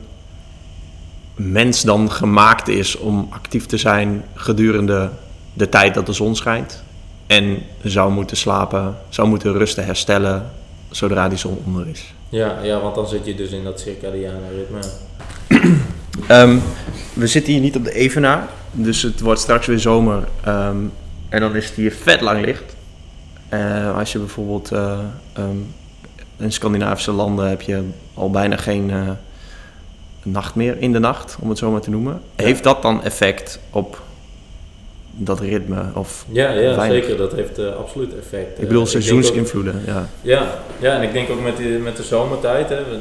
mens dan gemaakt is om actief te zijn gedurende de tijd dat de zon schijnt? En zou moeten slapen, zou moeten rusten, herstellen zodra die zon onder is? Ja, ja, want dan zit je dus in dat circadiane ritme. Ehm, we zitten hier niet op de Evenaar, dus het wordt straks weer zomer. Ehm, en dan is het hier vet lang licht. Eh, als je bijvoorbeeld eh, ehm, in Scandinavische landen heb je al bijna geen eh, nacht meer in de nacht, om het zo maar te noemen. Ja. Heeft dat dan effect op dat ritme? Of Ja, ja weinig? zeker. Dat heeft eh, absoluut effect. ik Eh, bedoel ook- seizoensinvloeden, ja. Ja, ja, en ik denk ook met, die, met de zomertijd. Hè, we-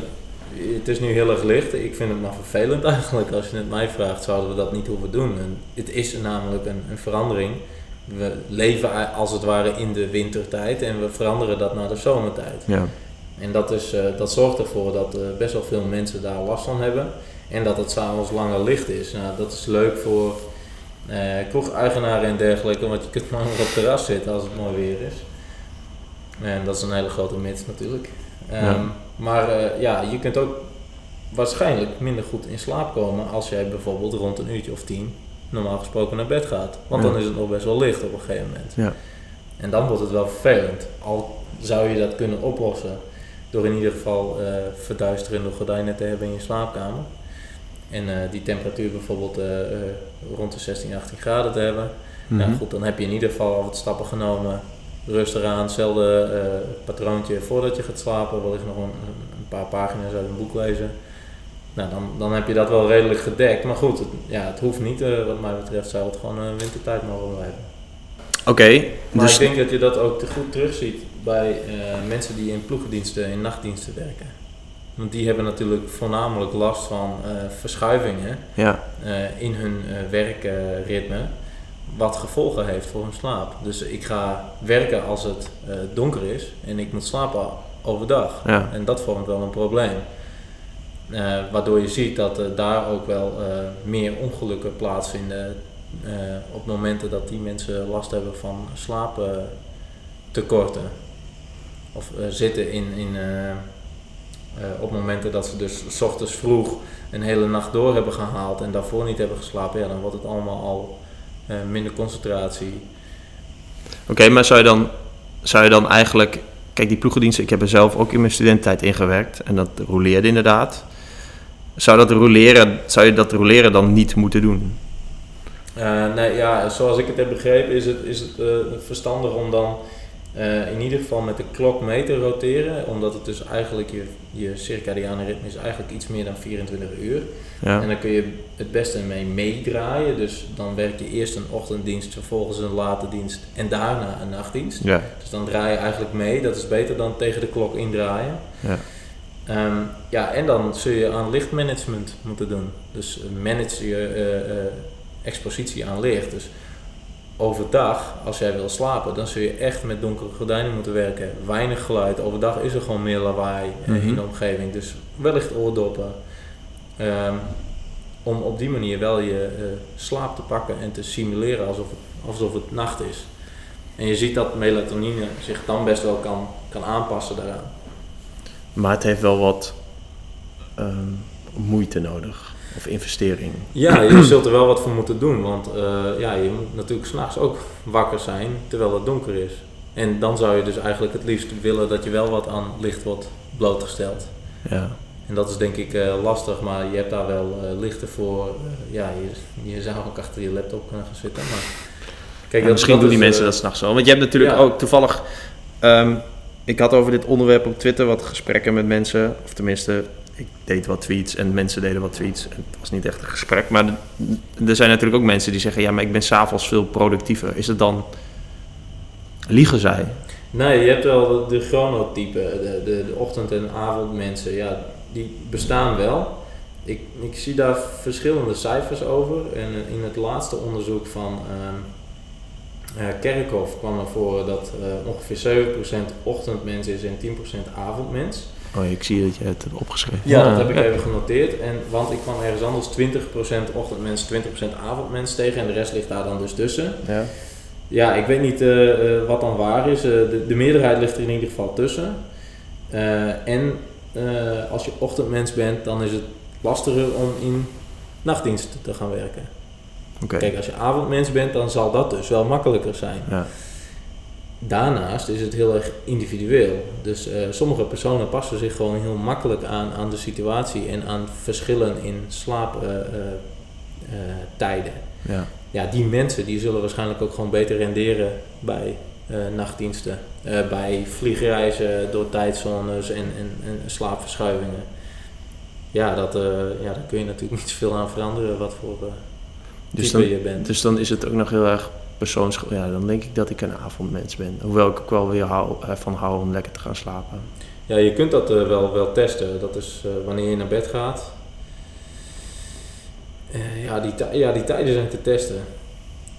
het is nu heel erg licht. Ik vind het maar vervelend eigenlijk. Als je het mij vraagt, zouden we dat niet hoeven doen. En het is namelijk een, een verandering. We leven als het ware in de wintertijd en we veranderen dat naar de zomertijd. ja. En dat, is, eh, dat zorgt ervoor dat eh, best wel veel mensen daar last van hebben. En dat het s'avonds langer licht is. Nou, dat is leuk voor eh kroegeigenaren en dergelijke, want je kunt langer op het terras zitten als het mooi weer is. En dat is een hele grote mits natuurlijk. Ehm, Ja. Maar ja, je kunt ook waarschijnlijk minder goed in slaap komen als jij bijvoorbeeld rond een uurtje of tien normaal gesproken naar bed gaat. Want Ja. dan is het nog best wel licht op een gegeven moment. Ja. En dan wordt het wel vervelend. Al zou je dat kunnen oplossen door in ieder geval eh, verduisterende gordijnen te hebben in je slaapkamer. En eh, die temperatuur bijvoorbeeld eh, rond de 16, 18 graden te hebben. Nou Mhm. goed, dan heb je in ieder geval al wat stappen genomen. Rust eraan, hetzelfde patroontje voordat je gaat slapen. Wellicht nog een, een paar pagina's uit een boek lezen. Nou, dan, dan heb je dat wel redelijk gedekt. Maar goed, het, ja, het hoeft niet. wat mij betreft zou het gewoon wintertijd mogen blijven. Oké, Maar dus ik denk dat je dat ook te goed terugziet bij eh, mensen die in ploegendiensten, in nachtdiensten werken. Want die hebben natuurlijk voornamelijk last van eh, verschuivingen ja, eh, in hun werkritme, wat gevolgen heeft voor hun slaap. Dus ik ga werken als het donker is en ik moet slapen overdag. ja, En dat vormt wel een probleem. Waardoor je ziet dat daar ook wel meer ongelukken plaatsvinden op momenten dat die mensen last hebben van slaaptekorten. Of eh, zitten in, in, eh, eh, op momenten dat ze dus s ochtends vroeg een hele nacht door hebben gehaald en daarvoor niet hebben geslapen, ja, dan wordt het allemaal al minder concentratie. Oké, maar zou je, dan, zou je dan eigenlijk... Kijk, die ploegendiensten, ik heb er zelf ook in mijn studententijd ingewerkt. En dat roleerde inderdaad. Zou, dat roleren, zou je dat roleren dan niet moeten doen? Nee, ja, zoals ik het heb begrepen is het, is het verstandig om dan eh, in ieder geval met de klok mee te roteren. Omdat het dus eigenlijk je, je circadiane ritme is eigenlijk iets meer dan 24 uur. En Ja, dan kun je het beste mee meedraaien. Dus dan werk je eerst een ochtenddienst, vervolgens een late dienst en daarna een nachtdienst. ja, Dus dan draai je eigenlijk mee. Dat is beter dan tegen de klok indraaien. ja. Ehm, ja, en dan zul je aan lichtmanagement moeten doen. Dus manage je eh, eh, expositie aan licht. Dus overdag, als jij wil slapen, dan zul je echt met donkere gordijnen moeten werken. Weinig geluid. Overdag is er gewoon meer lawaai eh, Mhm. in de omgeving. Dus wellicht oordoppen. Ehm, om op die manier wel je eh, slaap te pakken en te simuleren alsof het, alsof het nacht is. En je ziet dat melatonine zich dan best wel kan, kan aanpassen daaraan. Maar het heeft wel wat ehm, moeite nodig. Of investering. Ja, je zult er wel wat voor moeten doen, want eh, ja, je moet natuurlijk s'nachts ook wakker zijn terwijl het donker is. En dan zou je dus eigenlijk het liefst willen dat je wel wat aan licht wordt blootgesteld. Ja, En dat is denk ik eh, lastig, maar je hebt daar wel eh, lichten voor. Ja, je, je zou ook achter je laptop kunnen gaan zitten. Maar kijk, Ja, misschien doen die is, mensen eh, dat s'nachts wel. Want je hebt natuurlijk ja. ook toevallig... ehm, ik had over dit onderwerp op Twitter wat gesprekken met mensen. Of tenminste, ik deed wat tweets en mensen deden wat tweets. Het was niet echt een gesprek. Maar er zijn natuurlijk ook mensen die zeggen... Ja, maar ik ben s'avonds veel productiever. Is het dan... Liegen zij? Nee, je hebt wel de, chronotypen, de, de, ochtend- en avondmensen, ja, die bestaan wel. Ik, ik zie daar verschillende cijfers over. En in het laatste onderzoek van eh, Kerkhoff kwam er voor dat eh, ongeveer 7% ochtendmens is en 10% avondmens. Oh, ik zie dat je het hebt opgeschreven. Ja, dat heb ik ja. even genoteerd. En, want ik kwam ergens anders 20% ochtendmens, 20% avondmens tegen en de rest ligt daar dan dus tussen. Ja. Ja, ik weet niet eh, eh, wat dan waar is. Eh, de, de meerderheid ligt er in ieder geval tussen. Eh, en eh, als je ochtendmens bent, dan is het lastiger om in nachtdienst te gaan werken. Oké. Kijk, als je avondmens bent, dan zal dat dus wel makkelijker zijn. Ja. Daarnaast is het heel erg individueel. Dus eh, sommige personen passen zich gewoon heel makkelijk aan aan de situatie en aan verschillen in slaaptijden. Ja. ja, die mensen die zullen waarschijnlijk ook gewoon beter renderen bij eh, nachtdiensten. Eh, bij vliegreizen door tijdzones en, en, en slaapverschuivingen. Ja, dat, eh, ja, daar kun je natuurlijk niet zoveel aan veranderen wat voor eh, Dus type dan, je bent. dus dan is het ook nog heel erg persoons... Ja, dan denk ik dat ik een avondmens ben. Hoewel ik ook wel weer hou, eh, van hou om lekker te gaan slapen. Ja, je kunt dat eh, wel, wel testen. Dat is eh, wanneer je naar bed gaat. Ja, die ja, die tijden zijn te testen.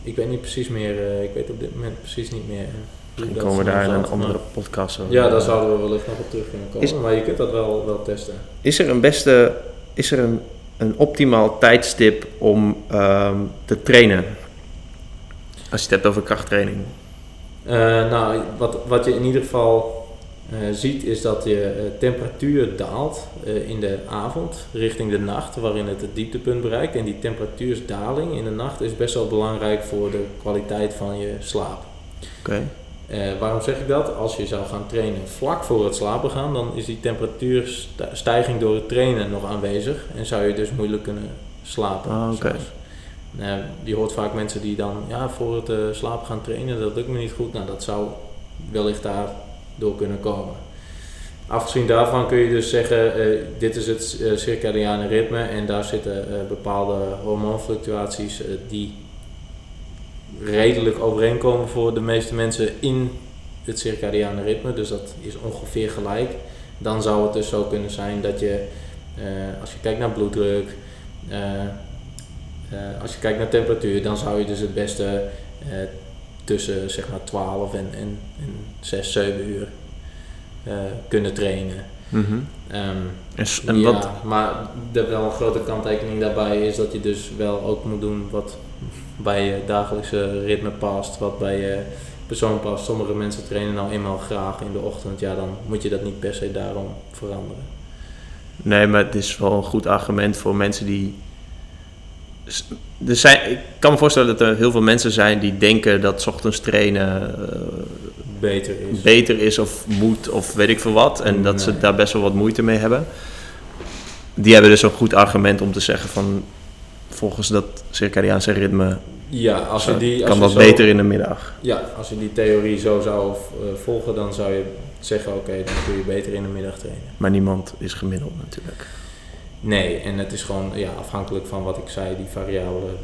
Ik weet niet precies meer, ik weet op dit moment precies niet meer. Misschien dat komen we daar in een andere podcast over. Ja, daar zouden we wellicht nog op terug kunnen komen. Is- maar je kunt dat wel, wel testen. Is er een beste... Is er een, een optimaal tijdstip om ehm, te trainen? Als je het hebt over krachttraining. Eh, nou, wat, wat je in ieder geval eh, ziet is dat je eh, temperatuur daalt in de avond richting de nacht, waarin het het dieptepunt bereikt. En die temperatuursdaling in de nacht is best wel belangrijk voor de kwaliteit van je slaap. Oké. Waarom zeg ik dat? Als je zou gaan trainen vlak voor het slapen gaan, dan is die temperatuurstijging door het trainen nog aanwezig en zou je dus moeilijk kunnen slapen. Ah, oké. Eh, je hoort vaak mensen die dan ja, voor het eh, slapen gaan trainen, dat lukt me niet goed. Nou, dat zou wellicht daardoor kunnen komen. Afgezien daarvan kun je dus zeggen, eh, dit is het circadiane ritme en daar zitten bepaalde hormoonfluctuaties die redelijk overeenkomen voor de meeste mensen in het circadiane ritme. Dus dat is ongeveer gelijk. Dan zou het dus zo kunnen zijn dat je, als je kijkt naar bloeddruk, eh, als je kijkt naar temperatuur, dan zou je dus het beste eh, tussen zeg maar 12 en, en, en 6, 7 uur eh, kunnen trainen. Mhm. Ehm, en ja, wat... maar de wel een grote kanttekening daarbij is dat je dus wel ook moet doen wat bij je dagelijkse ritme past, wat bij je persoon past. Sommige mensen trainen nou eenmaal graag in de ochtend, ja dan moet je dat niet per se daarom veranderen. Nee, maar het is wel een goed argument voor mensen die. S- Er zijn, ik kan me voorstellen dat er heel veel mensen zijn die denken dat ochtends trainen eh, Beter is. beter is of moet of weet ik veel wat. En dat ze daar best wel wat moeite mee hebben. Die hebben dus een goed argument om te zeggen van volgens dat circadiaanse ritme ja, als je die, als kan dat zo- beter in de middag. Ja, als je die theorie zo zou eh, volgen, dan zou je zeggen, oké, dan kun je beter in de middag trainen. Maar niemand is gemiddeld natuurlijk. Nee, en het is gewoon ja, afhankelijk van wat ik zei, die variabelen,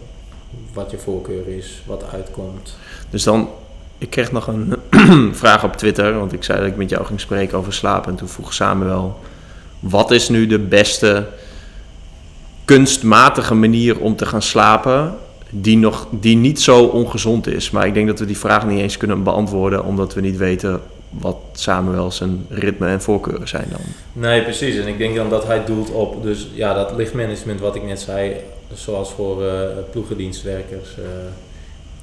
wat je voorkeur is, wat uitkomt. Dus dan, ik kreeg nog een vraag op Twitter, want ik zei dat ik met jou ging spreken over slapen. En toen vroeg Samuel, wat is nu de beste kunstmatige manier om te gaan slapen, die, nog, die niet zo ongezond is? Maar ik denk dat we die vraag niet eens kunnen beantwoorden, omdat we niet weten wat Samuel zijn ritme en voorkeuren zijn dan. Nee, precies. En ik denk dan dat hij doelt op, dus ja, dat lichtmanagement wat ik net zei, zoals voor eh, ploegendienstwerkers. eh,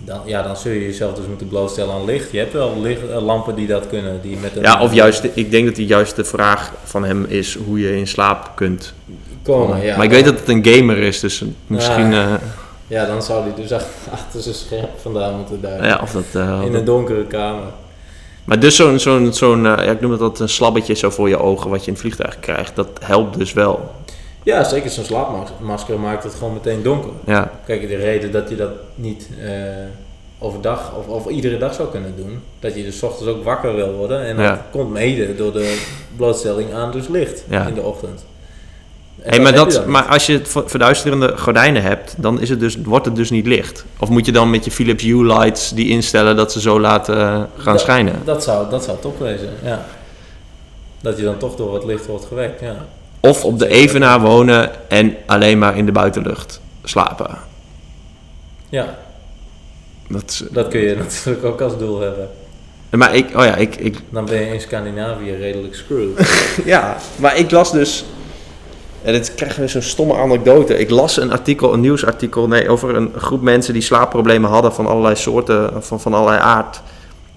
dan, ja, dan zul je jezelf dus moeten blootstellen aan licht. Je hebt wel licht, eh, lampen die dat kunnen. Die met een, Ja, of juist, ik denk dat die juist de vraag van hem is hoe je in slaap kunt komen. Ja. maar ik weet dat het een gamer is, dus misschien... eh, Ja, dan zou hij dus ach- achter zijn scherm vandaan moeten duiken. ja, of dat, In een donkere kamer. Maar dus zo'n, zo'n, zo'n eh, ja, ik noem het dat een slabbetje zo voor je ogen wat je in het vliegtuig krijgt, dat helpt dus wel. Ja, zeker zo'n slaapmasker maakt het gewoon meteen donker. Ja, Kijk, de reden dat je dat niet eh, overdag of, of iedere dag zou kunnen doen, dat je dus ochtends ook wakker wil worden. En dat Ja. komt mede door de blootstelling aan dus licht in de ochtend. Hey, maar, dat, maar als je verduisterende gordijnen hebt, dan is het dus, wordt het dus niet licht. Of moet je dan met je Philips Hue lights die instellen dat ze zo laten eh, gaan Dat- schijnen? Dat zou, dat zou top wezen, ja. Dat je dan toch door wat licht wordt gewekt, ja. Of op de Evenaar wonen en alleen maar in de buitenlucht slapen. Ja, Dat is, dat kun je natuurlijk ook als doel hebben. maar ik, oh ja, ik, ik, Dan ben je in Scandinavië redelijk screwed. Ja, maar ik las dus. En dit krijgen we weer zo'n stomme anekdote. Ik las een artikel, een nieuwsartikel, nee, over een groep mensen die slaapproblemen hadden van allerlei soorten, van, van allerlei aard.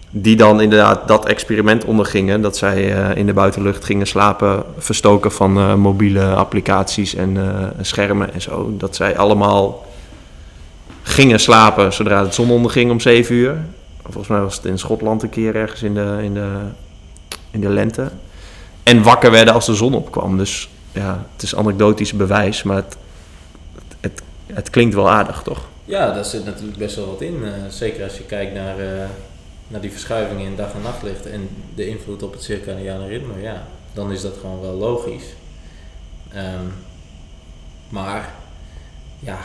Die dan inderdaad dat experiment ondergingen. Dat zij eh, in de buitenlucht gingen slapen, verstoken van eh, mobiele applicaties en eh, schermen en zo. Dat zij allemaal gingen slapen zodra het zon onderging om 7 uur. Volgens mij was het in Schotland een keer ergens in de, in de, in de lente. En wakker werden als de zon opkwam. Dus ja, het is anekdotisch bewijs, maar het, het, het klinkt wel aardig, toch? Ja, daar zit natuurlijk best wel wat in. eh, zeker als je kijkt naar, eh, naar die verschuivingen in dag- en nachtlicht en de invloed op het circadiane ritme. Ja, dan is dat gewoon wel logisch. Ehm, maar ja,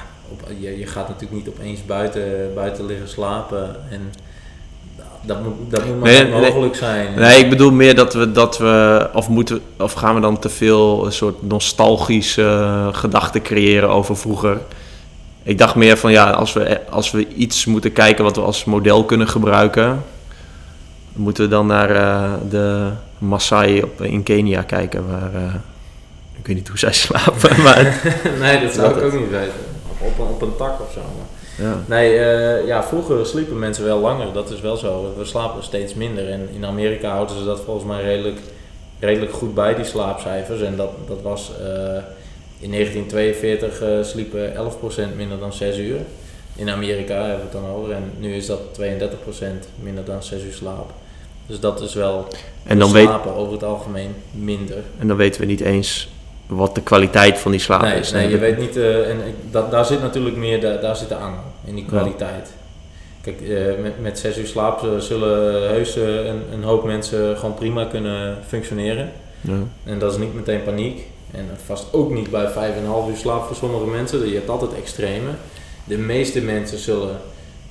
je, je gaat natuurlijk niet opeens buiten, buiten liggen slapen. En dat moet, dat moet maar Nee, mogelijk zijn. Nee, ik bedoel meer dat we, dat we of, moeten, of gaan we dan te veel een soort nostalgische gedachten creëren over vroeger. Ik dacht meer van ja, als we, als we iets moeten kijken wat we als model kunnen gebruiken, moeten we dan naar eh, de Maasai op, in Kenia kijken, waar eh, ik weet niet hoe zij slapen, maar nee, dat zou Dat ik het. ook niet weten. Op, op, een- op een tak of zo. maar- ja. Nee, eh, ja, vroeger sliepen mensen wel langer, dat is wel zo. We slapen steeds minder. En in Amerika houden ze dat volgens mij redelijk, redelijk goed bij, die slaapcijfers. En dat, dat was eh, in 1942 eh, sliepen 11% minder dan 6 uur. In Amerika hebben we het dan over. En nu is dat 32% minder dan 6 uur slaap. Dus dat is wel En, dan weet, slapen over het algemeen minder. en dan weten we niet eens wat de kwaliteit van die slaap Nee, is. nee je weet niet, eh, en dat, daar zit natuurlijk meer, daar zit de angel in die Ja. kwaliteit. Kijk, eh, met, met zes uur slaap eh, zullen heus een, een hoop mensen gewoon prima kunnen functioneren. Ja. En dat is niet meteen paniek. En vast ook niet bij vijf en een half uur slaap voor sommige mensen. Je hebt altijd extreme. De meeste mensen zullen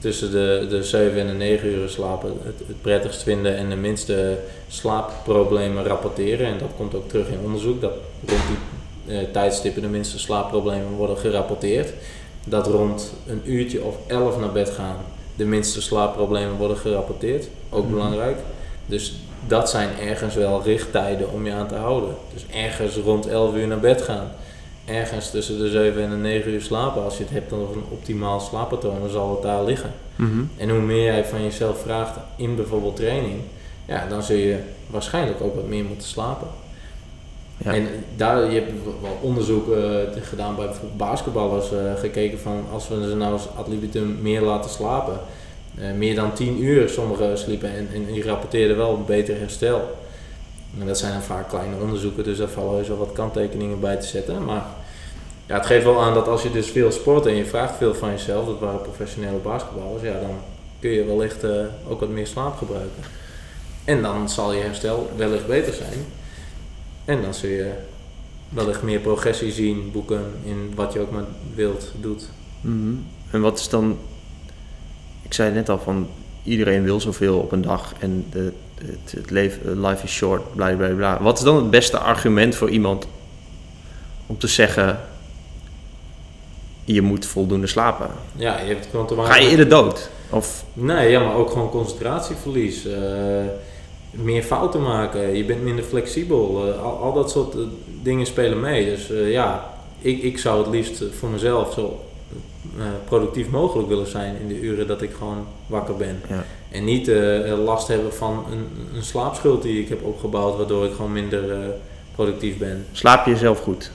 tussen de, de 7 en de 9 uur slapen het, het prettigst vinden en de minste slaapproblemen rapporteren. En dat komt ook terug in onderzoek, dat rond die eh, tijdstippen de minste slaapproblemen worden gerapporteerd. Dat rond een uurtje of 11 naar bed gaan de minste slaapproblemen worden gerapporteerd. Ook Mhm. belangrijk. Dus dat zijn ergens wel richttijden om je aan te houden. Dus ergens rond 11 uur naar bed gaan. Ergens tussen de 7 en de 9 uur slapen. Als je het hebt over een optimaal slaappatroon, dan zal het daar liggen. Mhm. En hoe meer jij van jezelf vraagt in bijvoorbeeld training, ja, dan zul je waarschijnlijk ook wat meer moeten slapen. Ja. En daar, je hebt wel onderzoek eh, gedaan bij bijvoorbeeld basketballers, eh, gekeken van als we ze nou als ad libitum meer laten slapen. Eh, meer dan 10 uur sommigen sliepen en, en die rapporteerden wel een beter herstel. En dat zijn vaak kleine onderzoeken, dus daar vallen heus wel wat kanttekeningen bij te zetten. Maar ja, het geeft wel aan dat als je dus veel sport en je vraagt veel van jezelf, dat waren professionele basketballers, ja, dan kun je wellicht eh, ook wat meer slaap gebruiken. En dan zal je herstel wellicht beter zijn. En dan zul je wellicht meer progressie zien, boeken in wat je ook maar wilt, doet. Mhm. En wat is dan... Ik zei net al van... Iedereen wil zoveel op een dag en de, het, het leven, life is short, bla bla bla. Wat is dan het beste argument voor iemand om te zeggen... Je moet voldoende slapen. Ja, je hebt gewoon te maken Ga je eerder dood? Of, Nee, ja, maar ook gewoon concentratieverlies. eh, meer fouten maken, je bent minder flexibel. eh, al, al dat soort eh, dingen spelen mee. Dus eh, ja, ik, ik zou het liefst voor mezelf zo eh, productief mogelijk willen zijn in de uren dat ik gewoon wakker ben. ja. En niet eh, last hebben van een, een slaapschuld die ik heb opgebouwd, waardoor ik gewoon minder eh, productief ben. Slaap je jezelf goed?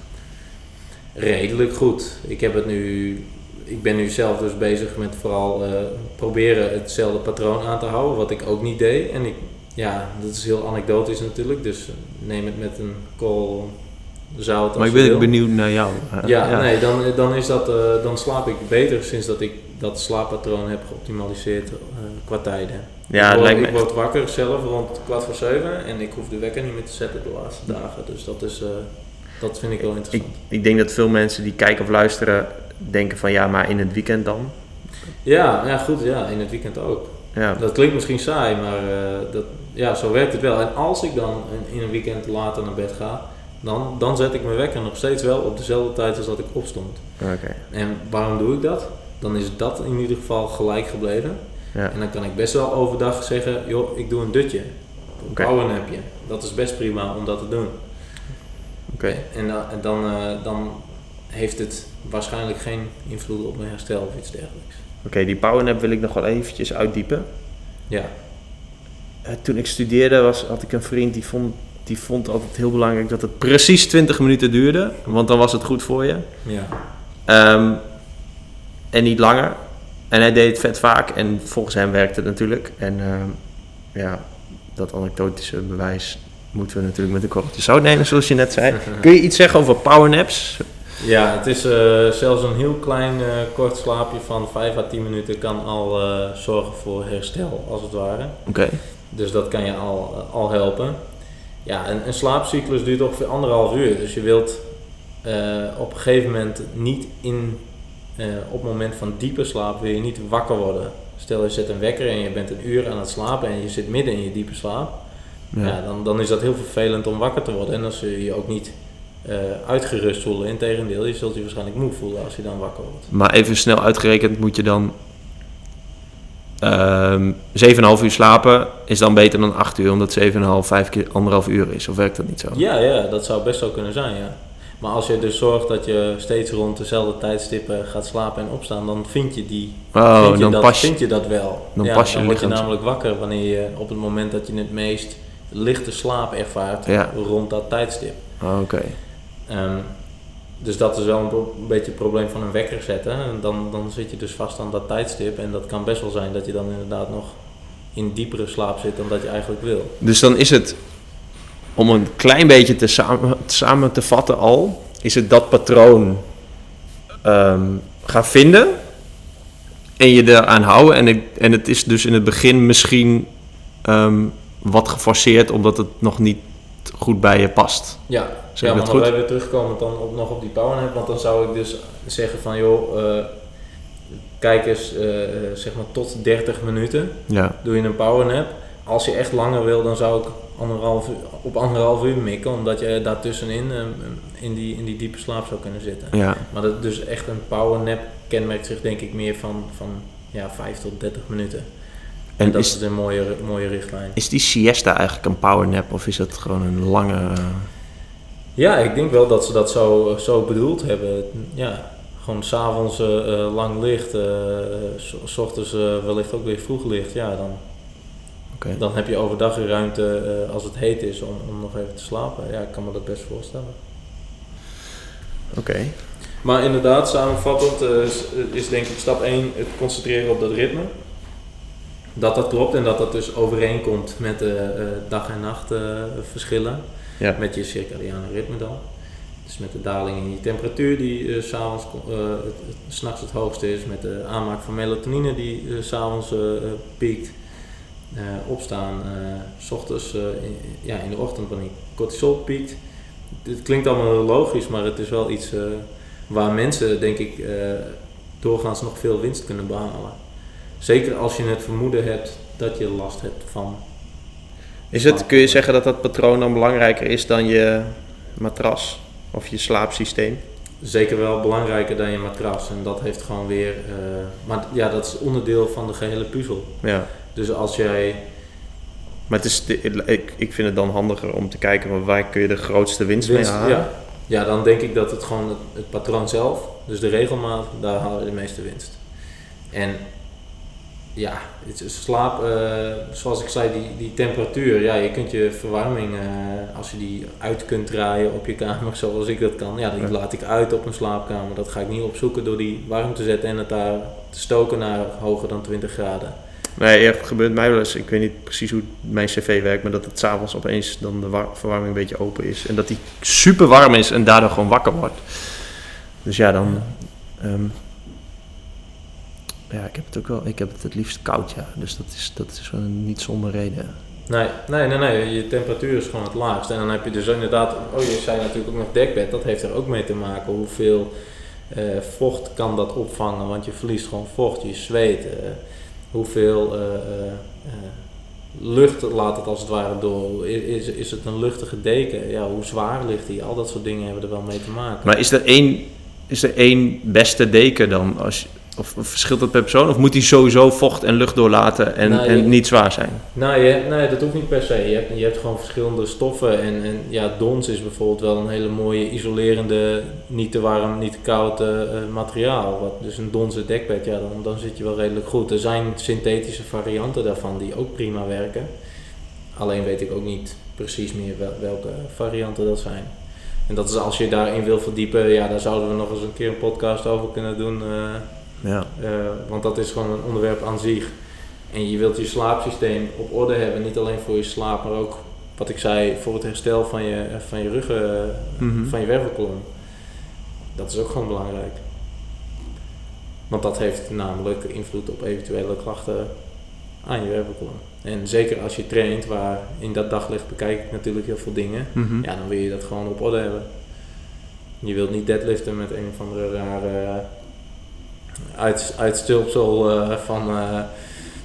Redelijk goed. Ik heb het nu. Ik ben nu zelf dus bezig met vooral eh, proberen hetzelfde patroon aan te houden, wat ik ook niet deed. En ik, ja, dat is heel anekdotisch natuurlijk, dus neem het met een kool zout. Maar ik ben benieuwd naar jou. Ja, nee, dan, dan, is dat, eh, dan slaap ik beter sinds dat ik dat slaappatroon heb geoptimaliseerd eh, qua tijden. Ja, ik word, lijkt me ik word wakker zelf rond kwart voor zeven en ik hoef de wekker niet meer te zetten de laatste dagen. Dus dat, is, eh, dat vind ik wel Ik, interessant. ik denk dat veel mensen die kijken of luisteren denken van ja, maar in het weekend dan? Ja, ja, goed, ja, in het weekend ook. Ja, Dat klinkt misschien saai, maar eh, dat, ja, zo werkt het wel. En als ik dan in, in een weekend later naar bed ga, dan, dan zet ik mijn wekker nog steeds wel op dezelfde tijd als dat ik opstond. oké. En waarom doe ik dat? Dan is dat in ieder geval gelijk gebleven. Ja. En dan kan ik best wel overdag zeggen, joh, ik doe een dutje. Een Oké. powernapje. Dat is best prima om dat te doen. Oké. En, dan, dan, eh, dan heeft het waarschijnlijk geen invloed op mijn herstel of iets dergelijks. Oké, die powernap wil ik nog wel eventjes uitdiepen. Ja, Eh, toen ik studeerde was, had ik een vriend die vond, die vond altijd heel belangrijk dat het precies 20 minuten duurde. Want dan was het goed voor je. ja. Ehm, en niet langer. En hij deed het vet vaak. En volgens hem werkte het natuurlijk. En ehm, ja, dat anekdotische bewijs moeten we natuurlijk met een korreltje zout nemen, zoals je net zei. Kun je iets zeggen over powernaps? Ja, het is eh, zelfs een heel klein eh, kort slaapje van 5 à 10 minuten kan al eh, zorgen voor herstel, als het ware. Oké. Dus dat kan je al, al helpen. Ja, een, een slaapcyclus duurt ongeveer anderhalf uur. Dus je wilt eh, op een gegeven moment niet in eh, op het moment van diepe slaap wil je niet wakker worden. Stel je zet een wekker en je bent een uur aan het slapen en je zit midden in je diepe slaap. Ja. Ja. dan, dan is dat heel vervelend om wakker te worden. En dan zul je je ook niet eh, uitgerust voelen. Integendeel, je zult je waarschijnlijk moe voelen als je dan wakker wordt. Maar even snel uitgerekend moet je dan ehm 7,5 uur slapen is dan beter dan 8 uur, omdat 7,5 vijf keer anderhalf uur is. Of werkt dat niet zo? Ja, ja, dat zou best wel kunnen zijn, ja. Maar als je dus zorgt dat je steeds rond dezelfde tijdstippen gaat slapen en opstaan, dan vind je, die, Oh, vind je, dan dat, pas je. vind je dat wel. dan ja, pas je dan word je namelijk wakker wanneer je op het moment dat je het meest lichte slaap ervaart Ja. rond dat tijdstip. Oh, Oké. Ehm, dus dat is wel een, een beetje het probleem van een wekker zetten. En dan, dan zit je dus vast aan dat tijdstip. En dat kan best wel zijn dat je dan inderdaad nog in diepere slaap zit dan dat je eigenlijk wil. Dus dan is het, om een klein beetje te samen, samen te vatten al, is het dat patroon ehm, gaan vinden en je eraan houden. En, ik, en het is dus in het begin misschien ehm, wat geforceerd, omdat het nog niet goed bij je past. Ja, Zeg ja maar dat goed? even terugkomen dan op, nog op die powernap. Want dan zou ik dus zeggen van joh, eh, kijk eens eh, zeg maar tot 30 minuten. Ja, Doe je een powernap. Als je echt langer wil, dan zou ik anderhalf uur, op anderhalf uur mikken. Omdat je daartussenin eh, in, die, in die diepe slaap zou kunnen zitten. ja. Maar dat, dus echt een powernap kenmerkt zich denk ik meer van, van ja, 5 tot 30 minuten. En, En dat is, is een mooie, mooie richtlijn. is die siesta eigenlijk een powernap of is het gewoon een lange... Ja, ik denk wel dat ze dat zo, zo bedoeld hebben. Ja, gewoon s'avonds avonds eh lang licht, eh, s- ochtends wellicht ook weer vroeg licht. Ja, dan, Oké. dan heb je overdag een ruimte eh, als het heet is om, om nog even te slapen. Ja, ik kan me dat best voorstellen. Oké. Maar inderdaad, samenvattend is, is denk ik stap 1 het concentreren op dat ritme. Dat dat klopt en dat dat dus overeenkomt met de eh, dag- en nachtverschillen. Ja. Met je circadiane ritme dan. Dus met de daling in je temperatuur die s s'avonds het, s'nachts het hoogste is. Met de aanmaak van melatonine die s s'avonds piekt. Opstaan, s ochtends, in, ja, in de ochtend wanneer cortisol piekt. Het klinkt allemaal logisch, maar het is wel iets waar mensen denk ik doorgaans nog veel winst kunnen behalen. Zeker als je het vermoeden hebt dat je last hebt van Is het, kun je zeggen dat dat patroon dan belangrijker is dan je matras of je slaapsysteem? Zeker wel belangrijker dan je matras. En dat heeft gewoon weer. eh, maar ja, dat is onderdeel van de gehele puzzel. Ja. Dus als jij. Maar het is ik, ik vind het dan handiger om te kijken waar kun je de grootste winst, mee winst- halen. ja, ja, dan denk ik dat het gewoon het, het patroon zelf, dus de regelmaat, daar haal je de meeste winst. En ja, het is slaap, eh, zoals ik zei, die, die temperatuur. Ja, je kunt je verwarming, eh, als je die uit kunt draaien op je kamer, zoals ik dat kan, ja, die Ja. laat ik uit op een slaapkamer. Dat ga ik niet opzoeken door die warm te zetten en het daar te stoken naar hoger dan 20 graden. Nee, het gebeurt mij wel eens. Ik weet niet precies hoe mijn cv werkt, maar dat het s'avonds opeens dan de war- verwarming een beetje open is. En dat die super warm is en daardoor gewoon wakker wordt. Dus ja, dan. ehm, ja, ik heb het ook wel. Ik heb het het liefst koud, ja. Dus dat is, dat is wel niet zonder reden. Nee, nee, nee, nee, je temperatuur is gewoon het laagst. En dan heb je dus inderdaad, oh je zei natuurlijk ook nog dekbed, dat heeft er ook mee te maken. Hoeveel eh, vocht kan dat opvangen, want je verliest gewoon vocht, je zweet. eh, hoeveel eh, lucht laat het als het ware door? Is, is het een luchtige deken? Ja, hoe zwaar ligt die? Al dat soort dingen hebben er wel mee te maken. Maar is er één, is er één beste deken dan? Als, of, of verschilt dat per persoon? Of moet die sowieso vocht en lucht doorlaten en, Nee, en niet zwaar zijn? Nou, je, nee, dat hoeft niet per se. Je hebt, je hebt gewoon verschillende stoffen. En, en ja, dons is bijvoorbeeld wel een hele mooie isolerende, niet te warm, niet te koud eh, eh, materiaal. Wat, dus een donse dekbed, ja, dan, dan zit je wel redelijk goed. Er zijn synthetische varianten daarvan die ook prima werken. Alleen weet ik ook niet precies meer wel- welke varianten dat zijn. En dat is als je daarin wil verdiepen, ja, daar zouden we nog eens een keer een podcast over kunnen doen. eh, Ja. eh, want dat is gewoon een onderwerp aan zich. En je wilt je slaapsysteem op orde hebben, niet alleen voor je slaap, maar ook, wat ik zei, voor het herstel van je, van je ruggen, eh, Mhm. van je wervelkolom. Dat is ook gewoon belangrijk. Want dat heeft namelijk invloed op eventuele klachten aan je wervelkolom. En zeker als je traint, waar in dat daglicht bekijk ik natuurlijk heel veel dingen, Mhm. ja, dan wil je dat gewoon op orde hebben. Je wilt niet deadliften met een of andere rare uit, uitstulpsel uh, van...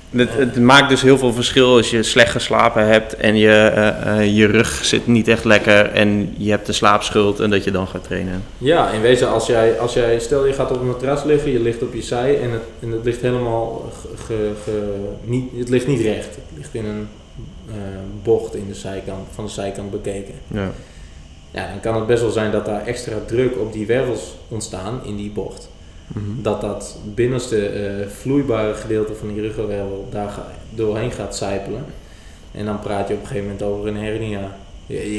Het, het, maakt dus heel veel verschil als je slecht geslapen hebt en je, uh, je rug zit niet echt lekker en je hebt de slaapschuld en dat je dan gaat trainen. Ja, in wezen als jij, als jij stel je gaat op een matras liggen, je ligt op je zij en het, en het ligt helemaal ge, ge, niet, het ligt niet recht. Het ligt in een uh, bocht in de zijkant, van de zijkant bekeken. Ja. ja, dan kan het best wel zijn dat daar extra druk op die wervels ontstaan in die bocht. Dat dat binnenste uh, vloeibare gedeelte van die ruggenwervel daar doorheen gaat sijpelen. En dan praat je op een gegeven moment over een hernia.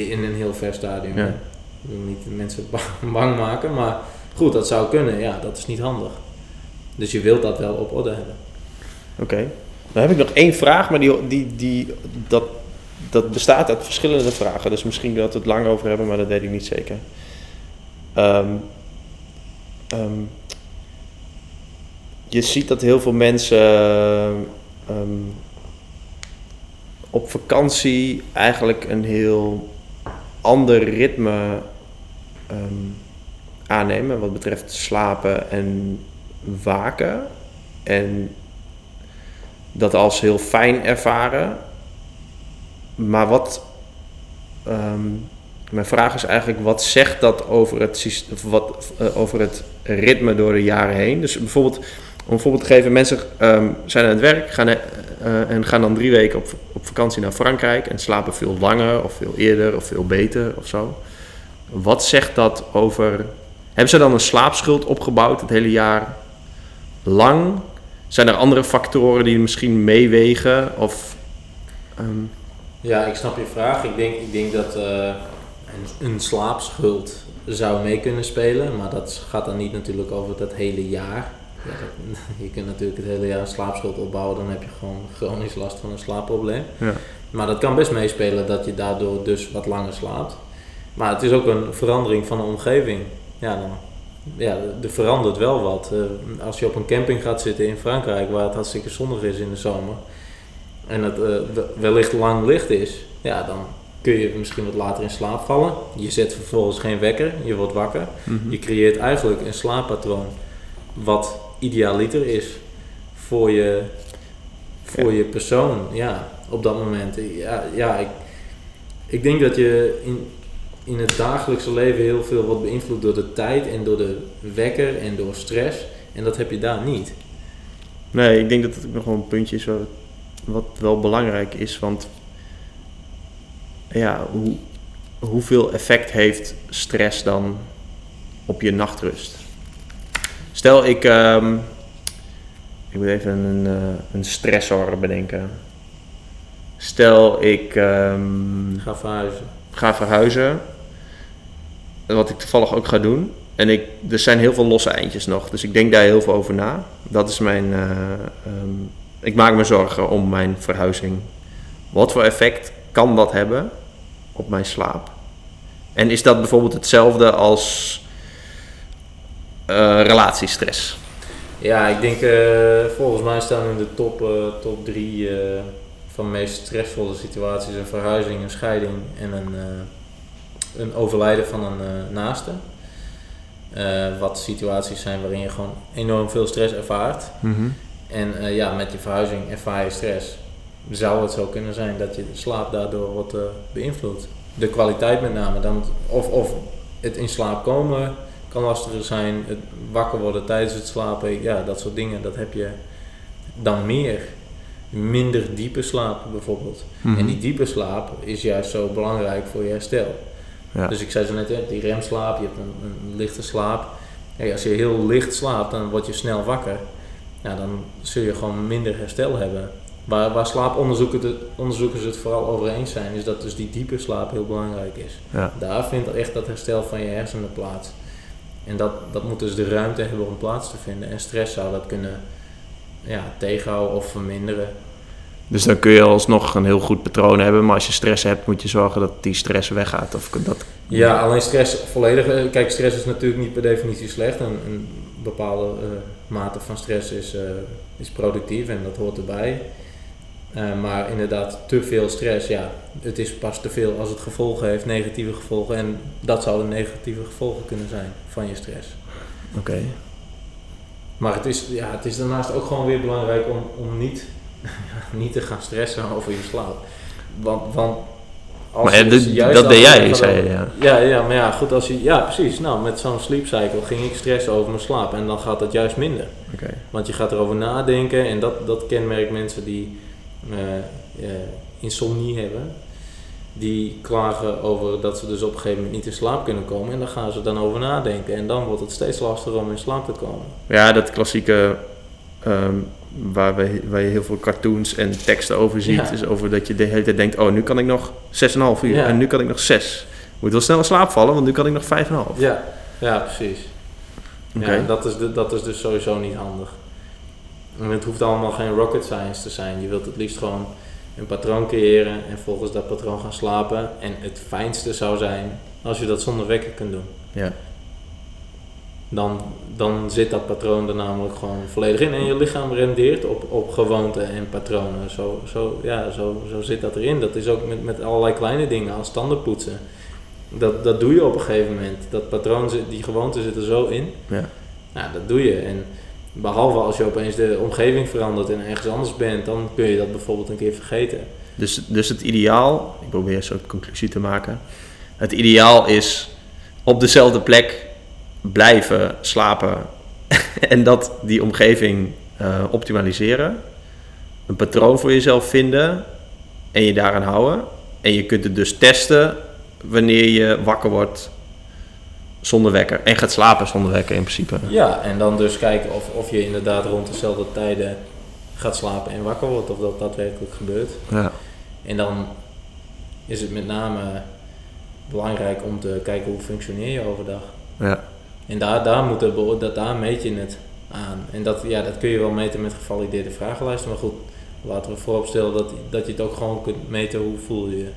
In een heel ver stadium. Ja. Ik wil niet mensen bang maken, maar goed, dat zou kunnen. Ja, dat is niet handig. Dus je wilt dat wel op orde hebben. Oké. Dan heb ik nog één vraag, maar die, die, die, dat, dat bestaat uit verschillende vragen. Dus misschien dat we het lang over hebben, maar dat weet ik niet zeker. Um, um, je ziet dat heel veel mensen ehm, op vakantie eigenlijk een heel ander ritme um, aannemen wat betreft slapen en waken. En dat als heel fijn ervaren. Maar wat. Ehm, mijn vraag is eigenlijk: wat zegt dat over het, wat, uh, over het ritme door de jaren heen? Dus bijvoorbeeld om een voorbeeld te geven, mensen um, zijn aan het werk gaan, uh, en gaan dan drie weken op, op vakantie naar Frankrijk en slapen veel langer of veel eerder of veel beter of zo. Wat zegt dat over. Hebben ze dan een slaapschuld opgebouwd het hele jaar lang? Zijn er andere factoren die misschien meewegen? Of, um... Ja, ik snap je vraag. Ik denk, ik denk dat uh, een, een slaapschuld zou mee kunnen spelen, maar dat gaat dan niet natuurlijk over dat hele jaar. Je kunt natuurlijk het hele jaar een slaapschuld opbouwen, dan heb je gewoon chronisch last van een slaapprobleem. Ja. Maar dat kan best meespelen dat je daardoor dus wat langer slaapt. Maar het is ook een verandering van de omgeving. Ja, dan, ja er verandert wel wat. Uh, als je op een camping gaat zitten in Frankrijk, waar het hartstikke zonnig is in de zomer, en het uh, wellicht lang licht is, ja, dan kun je misschien wat later in slaap vallen. Je zet vervolgens geen wekker, je wordt wakker. Mhm. Je creëert eigenlijk een slaappatroon wat idealiter is voor je, voor je persoon, ja, op dat moment. Ja, ja ik, ik denk dat je in, in het dagelijkse leven heel veel wordt beïnvloed door de tijd en door de wekker en door stress. En dat heb je daar niet. Nee, ik denk dat het nog wel een puntje is wat, wat wel belangrijk is. Want ja, hoe, hoeveel effect heeft stress dan op je nachtrust? Stel ik, um, ik moet even een, uh, een stressor bedenken. Stel ik um, ga verhuizen. Ga verhuizen. Wat ik toevallig ook ga doen. En ik, er zijn heel veel losse eindjes nog. Dus ik denk daar heel veel over na. Dat is mijn. Uh, um, ik maak me zorgen om mijn verhuizing. Wat voor effect kan dat hebben op mijn slaap? En is dat bijvoorbeeld hetzelfde als relatiestress? Ja, ik denk uh, volgens mij staan in de top, uh, top drie van de meest stressvolle situaties een verhuizing, een scheiding en een, een overlijden van een naaste. wat situaties zijn waarin je gewoon enorm veel stress ervaart. Mm En ja, met je verhuizing ervaar je stress. Zou het zo kunnen zijn dat je slaap daardoor wordt beïnvloed? De kwaliteit met name. Dan, of, of het in slaap komen kan lastiger zijn. Het wakker worden tijdens het slapen, ja, dat soort dingen, dat heb je dan meer. Minder diepe slaap bijvoorbeeld. Mhm. En die diepe slaap is juist zo belangrijk voor je herstel. Ja. Dus ik zei zo net, die remslaap, je hebt een, een lichte slaap. Hey, als je heel licht slaapt, dan word je snel wakker. Ja, dan zul je gewoon minder herstel hebben. Waar, waar slaaponderzoekers het vooral over eens zijn, is dat dus die diepe slaap heel belangrijk is. Ja. Daar vindt echt dat herstel van je hersenen plaats. En dat, dat moet dus de ruimte hebben om plaats te vinden. En stress zou dat kunnen ja, tegenhouden of verminderen. Dus dan kun je alsnog een heel goed patroon hebben, maar als je stress hebt, moet je zorgen dat die stress weggaat. Of dat... Ja, alleen stress volledig. Eh, kijk, stress is natuurlijk niet per definitie slecht. Een, een bepaalde uh, mate van stress is, uh, is productief en dat hoort erbij. Uh, maar inderdaad, te veel stress, ja, het is pas te veel als het gevolgen heeft, negatieve gevolgen. En dat zouden negatieve gevolgen kunnen zijn van je stress. Oké. Maar het is, ja, het is daarnaast ook gewoon weer belangrijk om, om niet, niet te gaan stressen over je slaap. Want, want als Maar ja, dus juist dat deed jij, zei je, ja. Ja, ja, maar ja, goed als je, ja precies. Nou, met zo'n sleep cycle ging ik stressen over mijn slaap en dan gaat dat juist minder. Oké. Want je gaat erover nadenken en dat, dat kenmerkt mensen die eh, eh, insomnie hebben. Die klagen over dat ze dus op een gegeven moment niet in slaap kunnen komen. En daar gaan ze dan over nadenken. En dan wordt het steeds lastiger om in slaap te komen. Ja, dat klassieke ehm, waar, we, waar je heel veel cartoons en teksten over ziet, Ja. is over dat je de hele tijd denkt, oh, nu kan ik nog 6,5 uur Ja. en nu kan ik nog 6. Moet wel snel in slaap vallen, want nu kan ik nog 5,5. Ja, ja precies. Ja, dat, is de, dat is dus sowieso niet handig. En het hoeft allemaal geen rocket science te zijn. Je wilt het liefst gewoon een patroon creëren en volgens dat patroon gaan slapen. En het fijnste zou zijn als je dat zonder wekker kunt doen. Ja. Dan, dan zit dat patroon er namelijk gewoon volledig in. En je lichaam rendeert op, op gewoonten en patronen. Zo, zo, ja, zo, zo zit dat erin. Dat is ook met, met allerlei kleine dingen als tanden poetsen. Dat, dat doe je op een gegeven moment. Dat patroon, zit, die gewoonte zit er zo in. Ja. Nou, dat doe je. En behalve als je opeens de omgeving verandert en ergens anders bent, dan kun je dat bijvoorbeeld een keer vergeten. Dus, dus het ideaal, ik probeer een soort conclusie te maken. Het ideaal is op dezelfde plek blijven slapen en dat die omgeving eh, optimaliseren. Een patroon voor jezelf vinden en je daaraan houden. En je kunt het dus testen wanneer je wakker wordt zonder wekker. En gaat slapen zonder wekker in principe. Ja, en dan dus kijken of, of je inderdaad rond dezelfde tijden gaat slapen en wakker wordt, of dat daadwerkelijk gebeurt. Ja. En dan is het met name belangrijk om te kijken hoe functioneer je overdag. Ja. En daar, daar, moet dat, daar meet je het aan. En dat, ja, dat kun je wel meten met gevalideerde vragenlijsten. Maar goed, laten we vooropstellen dat, dat je het ook gewoon kunt meten hoe voel je je.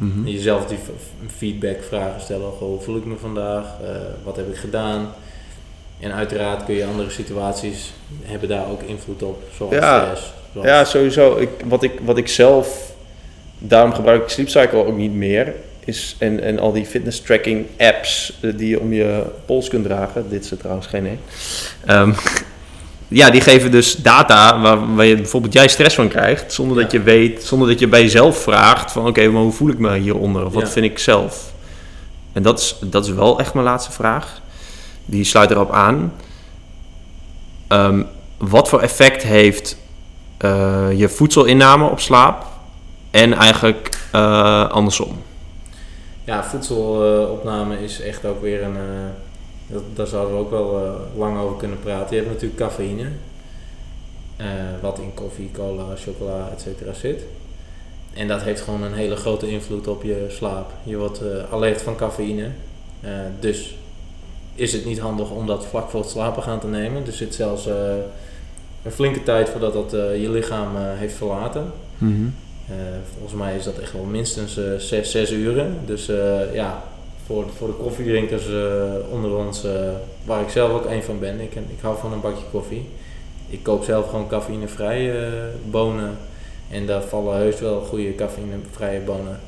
Mhm. Jezelf die feedback vragen stellen. Goh, hoe voel ik me vandaag? Eh, wat heb ik gedaan? En uiteraard kun je andere situaties hebben daar ook invloed op. Zoals Ja. stress. Zoals, Ja, sowieso. Ik, wat, ik, wat ik zelf, daarom gebruik ik Sleep Cycle ook niet meer. Is, en, en al die fitness tracking apps eh, die je om je pols kunt dragen. Dit is er trouwens geen één. Ehm, ja, die geven dus data waar, waar je bijvoorbeeld jij stress van krijgt. Zonder dat Ja. je weet, zonder dat je bij jezelf vraagt van oké, maar hoe voel ik me hieronder? Of wat vind ik zelf? En dat is, dat is wel echt mijn laatste vraag. Die sluit erop aan. Ehm, wat voor effect heeft eh, je voedselinname op slaap en eigenlijk eh, andersom. Ja, voedselopname is echt ook weer een. Dat, daar zouden we ook wel eh, lang over kunnen praten. Je hebt natuurlijk cafeïne, eh, wat in koffie, cola, chocola, et cetera zit. En dat heeft gewoon een hele grote invloed op je slaap. Je wordt eh, alert van cafeïne. Dus is het niet handig om dat vlak voor het slapen gaan te nemen. Er zit zelfs een flinke tijd voordat dat je lichaam heeft verlaten. Eh, volgens mij is dat echt wel minstens eh, zes, zes uren. Dus ja, voor, voor de koffiedrinkers eh, onder ons, eh, waar ik zelf ook een van ben, ik, ik hou van een bakje koffie. Ik koop zelf gewoon cafeïnevrije eh, bonen. En daar vallen heus wel goede cafeïnevrije bonen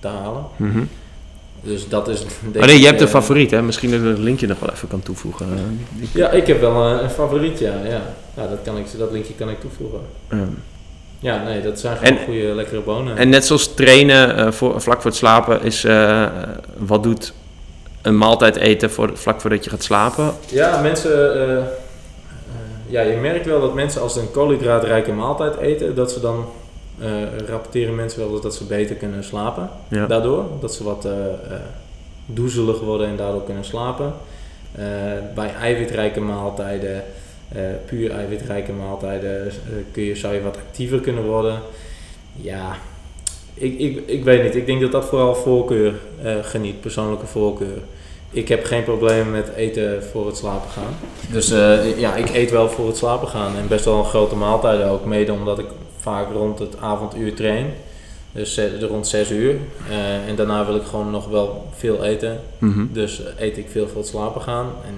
te halen. Mhm. Dus dat is. Oh nee, je hebt een favoriet hè? Misschien dat ik het linkje nog wel even kan toevoegen. Ja, ik heb wel een, een favoriet, ja. ja. ja dat, kan ik, dat linkje kan ik toevoegen. Ehm, Ja, nee, dat zijn gewoon En- goede, lekkere bonen. En net zoals trainen eh, voor, vlak voor het slapen is, eh, wat doet een maaltijd eten voor, vlak voordat je gaat slapen? Ja, mensen. eh, ja, je merkt wel dat mensen als ze een koolhydraatrijke maaltijd eten, dat ze dan rapporteren mensen wel dat ze beter kunnen slapen. Ja. Daardoor dat ze wat doezelig worden en daardoor kunnen slapen. Bij eiwitrijke maaltijden, puur eiwitrijke maaltijden, eh, kun je, zou je wat actiever kunnen worden. Ja, ik, ik, ik weet niet. Ik denk dat dat vooral voorkeur eh, geniet, persoonlijke voorkeur. Ik heb geen problemen met eten voor het slapen gaan. Dus eh, ja, ik eet wel voor het slapen gaan. En best wel een grote maaltijden ook. Mede omdat ik vaak rond het avonduur train. Dus eh, rond 6 uur. Eh, en daarna wil ik gewoon nog wel veel eten. Mhm. Dus eh, eet ik veel voor het slapen gaan. En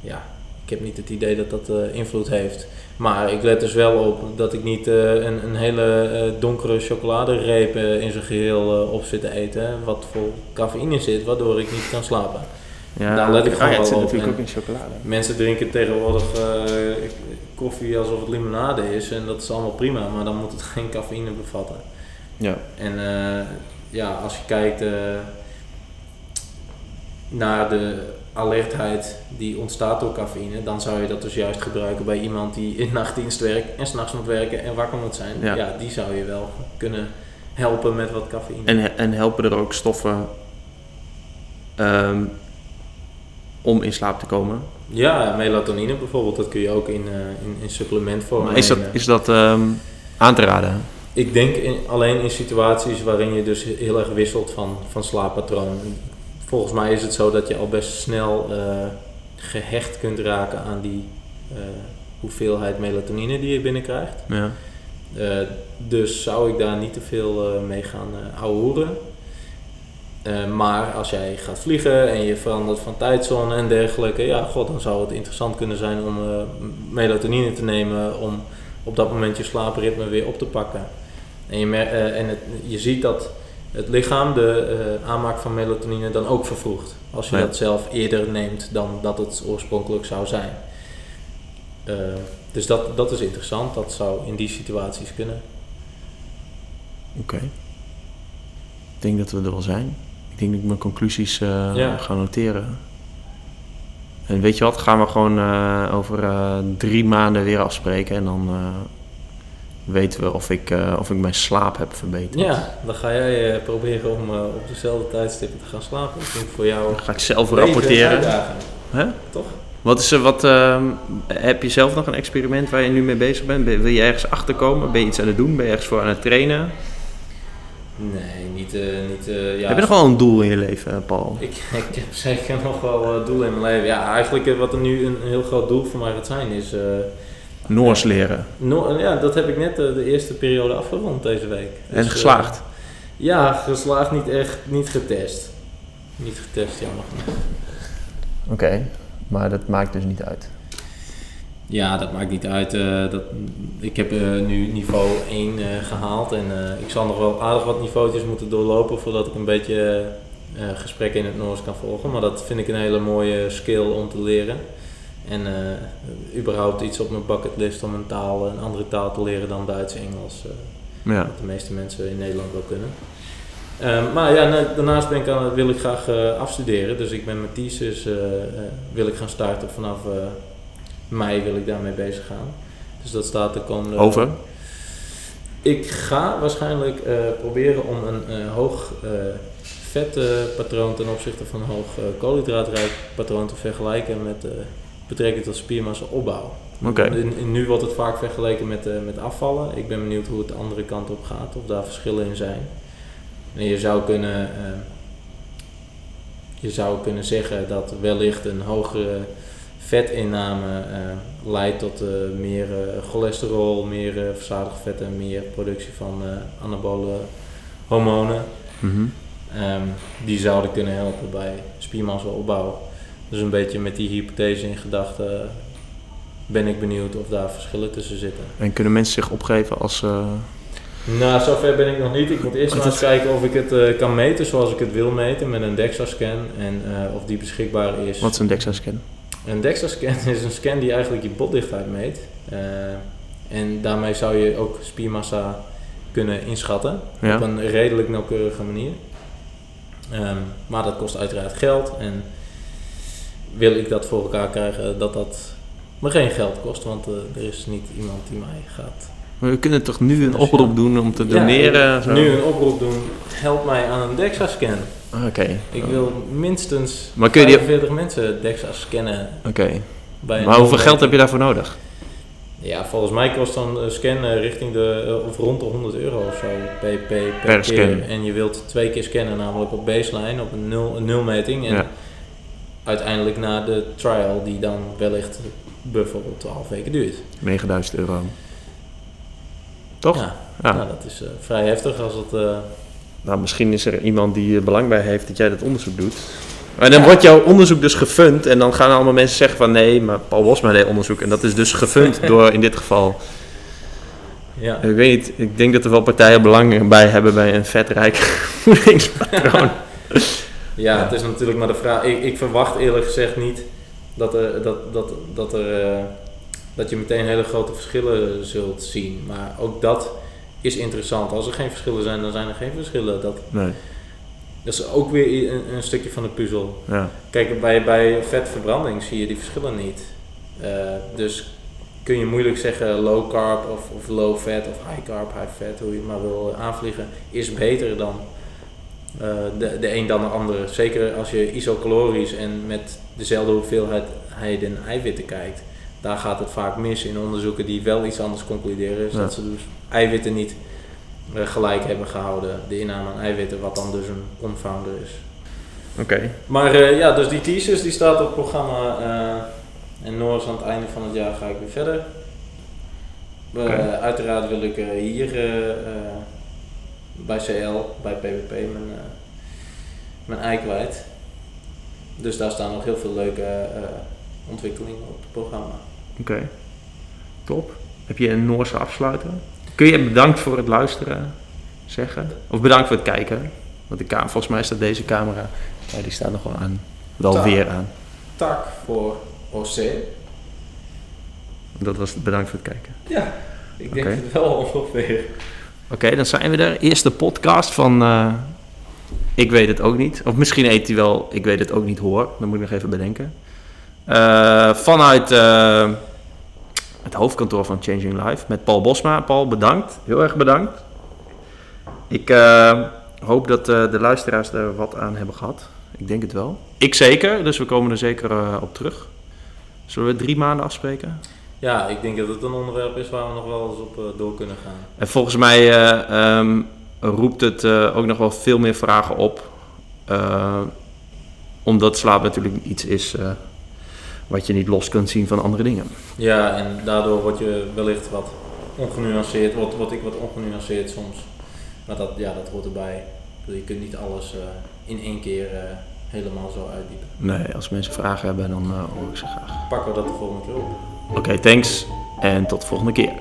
ja, ik heb niet het idee dat dat eh, invloed heeft. Maar ik let dus wel op dat ik niet eh, een, een hele eh, donkere chocoladereep in zijn geheel eh, op zit te eten. Wat vol cafeïne zit, waardoor ik niet kan slapen. Ja, Daar let ik ah, gewoon wel op. natuurlijk En- ook in chocolade. Mensen drinken tegenwoordig koffie alsof het limonade is en dat is allemaal prima, maar dan moet het geen cafeïne bevatten. Ja. En ja, als je kijkt naar de alertheid die ontstaat door cafeïne, dan zou je dat dus juist gebruiken bij iemand die in nachtdienst werkt en s'nachts moet werken en wakker moet zijn. Ja. Ja. die zou je wel kunnen helpen met wat cafeïne. En, en helpen er ook stoffen ehm, om in slaap te komen? Ja, melatonine bijvoorbeeld, dat kun je ook in, eh, in, in supplementvorm Maar is dat, is dat ehm, aan te raden? Ik denk in, alleen in situaties waarin je dus heel erg wisselt van, van slaappatroon. Volgens mij is het zo dat je al best snel eh, gehecht kunt raken aan die eh, hoeveelheid melatonine die je binnenkrijgt. Ja. Eh, dus zou ik daar niet te veel mee gaan uh, ouwehoeren. Maar als jij gaat vliegen en je verandert van tijdzone en dergelijke, ja, god, dan zou het interessant kunnen zijn om melatonine te nemen om op dat moment je slaapritme weer op te pakken. En je, en het, je ziet dat het lichaam de eh, aanmaak van melatonine dan ook vervroegt. Als je Ja. dat zelf eerder neemt dan dat het oorspronkelijk zou zijn. Eh, dus dat, dat is interessant. Dat zou in die situaties kunnen. Oké. Ik denk dat we er wel zijn. Ik denk dat ik mijn conclusies Ja. ga noteren. En weet je wat, gaan we gewoon over drie maanden weer afspreken en dan weten we of ik, eh, of ik mijn slaap heb verbeterd. Ja, dan ga jij eh, proberen om eh, op dezelfde tijdstippen te gaan slapen. Ik denk voor jou Dan ga ik zelf rapporteren. Hè? Toch? Wat is er, wat, ehm, heb je zelf nog een experiment waar je nu mee bezig bent? Ben- Wil je ergens achterkomen? Ben je iets aan het doen? Ben je ergens voor aan het trainen? Nee, niet... niet ja, heb je nog wel een doel in je leven, Paul? Ik, ik heb zeker nog wel doelen in mijn leven. Ja, eigenlijk wat er nu een heel groot doel voor mij gaat zijn is... Noors leren. no- ja, dat heb ik net eh, de eerste periode afgerond deze week. En Dus, geslaagd. eh, ja, geslaagd niet echt, niet getest. Niet getest, jammer genoeg. Oké, maar dat maakt dus niet uit. Ja, dat maakt niet uit. eh, dat, ik heb eh, nu niveau 1 eh, gehaald en eh, ik zal nog wel aardig wat niveautjes moeten doorlopen voordat ik een beetje eh, gesprekken in het Noors kan volgen. Maar dat vind ik een hele mooie skill om te leren. En eh, überhaupt iets op mijn bucketlist om een taal, een andere taal te leren dan Duits en Engels. eh, Ja. wat de meeste mensen in Nederland wel kunnen. Ehm, maar ja, na- daarnaast ben ik aan, wil ik graag eh, afstuderen. Dus ik ben mijn thesis wil ik gaan starten vanaf mei wil ik daarmee bezig gaan. Dus dat staat de komende... Over? Ik ga waarschijnlijk proberen om een hoog vetpatroon ten opzichte van een hoog koolhydraatrijk patroon te vergelijken met betrekking tot spiermassa opbauw. Oké. In- in- nu wordt het vaak vergeleken met, eh, met afvallen. Ik ben benieuwd hoe het de andere kant op gaat, of daar verschillen in zijn. En je zou kunnen, eh, je zou kunnen zeggen dat wellicht een hogere vetinname eh, leidt tot meer cholesterol, meer uh, verzadigde vetten, meer productie van anabole hormonen. Mhm. Ehm, die zouden kunnen helpen bij spiermassaopbouw. Dus een beetje met die hypothese in gedachten ben ik benieuwd of daar verschillen tussen zitten. En kunnen mensen zich opgeven als... eh, Nou, zover ben ik nog niet. Ik moet eerst maar eens kijken of ik het eh, kan meten zoals ik het wil meten met een DEXA-scan en eh, of die beschikbaar is. wat is een DEXA-scan? Een DEXA-scan is een scan die eigenlijk je botdichtheid meet. En daarmee zou je ook spiermassa kunnen inschatten Ja. op een redelijk nauwkeurige manier. Ehm, maar dat kost uiteraard geld en wil ik dat voor elkaar krijgen dat dat me geen geld kost, want eh, er is niet iemand die mij gaat Maar we kunnen toch nu een oproep doen om te doneren? nu een oproep doen, help mij aan een DEXA-scan. Oké. Ik wil minstens Maar kun je die- 45 mensen DEXA scannen Oké. een Maar hoeveel geld heb je daarvoor nodig? Ja, volgens mij kost zo'n eh, scan eh, richting de, eh, of rond de 100 euro of zo per, per, per, Per keer. scan. En je wilt twee keer scannen, namelijk op baseline, op een, nul, een nulmeting. En Ja. Uiteindelijk na de trial, die dan wellicht bijvoorbeeld 12 weken duurt. 9000 euro. Toch? Ja, Ja. Nou, dat is eh, vrij heftig als het... eh, Nou, misschien is er iemand die er belang bij heeft dat jij dat onderzoek doet. En dan wordt jouw onderzoek dus gefund en dan gaan allemaal mensen zeggen van nee, maar Paul Bosma deed onderzoek en dat is dus gefund door in dit geval. ja. Ik weet niet, ik denk dat er wel partijen belang bij hebben bij een vetrijk voedingspatroon. Ja, Ja. het is natuurlijk maar de vraag. Ik, ik verwacht eerlijk gezegd niet dat, er, dat, dat, dat, er, eh, dat je meteen hele grote verschillen zult zien. Maar ook dat is interessant. Als er geen verschillen zijn, dan zijn er geen verschillen. Dat, Nee. dat is ook weer een, een stukje van de puzzel. Ja. Kijk, bij, bij vetverbranding zie je die verschillen niet. Eh, dus kun je moeilijk zeggen low carb of, of low fat of high carb, high fat, hoe je het maar wil aanvliegen, is beter dan eh, de, de een dan de andere. Zeker als je isocalorisch en met dezelfde hoeveelheid en eiwitten kijkt. Daar gaat het vaak mis in onderzoeken die wel iets anders concluderen. Is Ja. dat ze dus eiwitten niet eh, gelijk hebben gehouden, de inname aan eiwitten, wat dan dus een confounder is. Oké. Maar eh, ja, dus die teasers die staat op het programma. en Noors aan het einde van het jaar ga ik weer verder. Uiteraard wil ik hier bij CL, bij PWP, mijn, eh, mijn ei kwijt. Dus daar staan nog heel veel leuke eh, ontwikkelingen op het programma. Oké. Top. Heb je een Noorse afsluiter? Kun je bedankt voor het luisteren zeggen? Of bedankt voor het kijken? Want de camera, volgens mij staat deze camera, ja, die staat nog wel aan. Wel Tak. weer aan. Tak voor OC. Dat was het bedankt voor het kijken. Ja, ik denk het wel ongeveer. Oké, dan zijn we er. Eerste podcast van eh, Ik weet het ook niet. Of misschien heet hij wel Ik weet het ook niet hoor. Dat moet ik nog even bedenken. Eh, vanuit eh, het hoofdkantoor van Changing Life met Paul Bosma. Paul, bedankt. Heel erg bedankt. Ik hoop dat de luisteraars er wat aan hebben gehad. Ik denk het wel. Ik zeker, dus we komen er zeker op terug. Zullen we drie maanden afspreken? Ja, ik denk dat het een onderwerp is waar we nog wel eens op eh, door kunnen gaan. En volgens mij eh, ehm, roept het eh, ook nog wel veel meer vragen op. Omdat slaap natuurlijk iets is wat je niet los kunt zien van andere dingen. Ja, en daardoor word je wellicht wat ongenuanceerd, word, word ik wat ongenuanceerd soms. Maar dat, ja, dat hoort erbij. Je kunt niet alles in één keer helemaal zo uitdiepen. Nee, als mensen vragen hebben, dan hoor ik ze graag. Pakken we dat de volgende keer op. Oké, thanks en tot de volgende keer.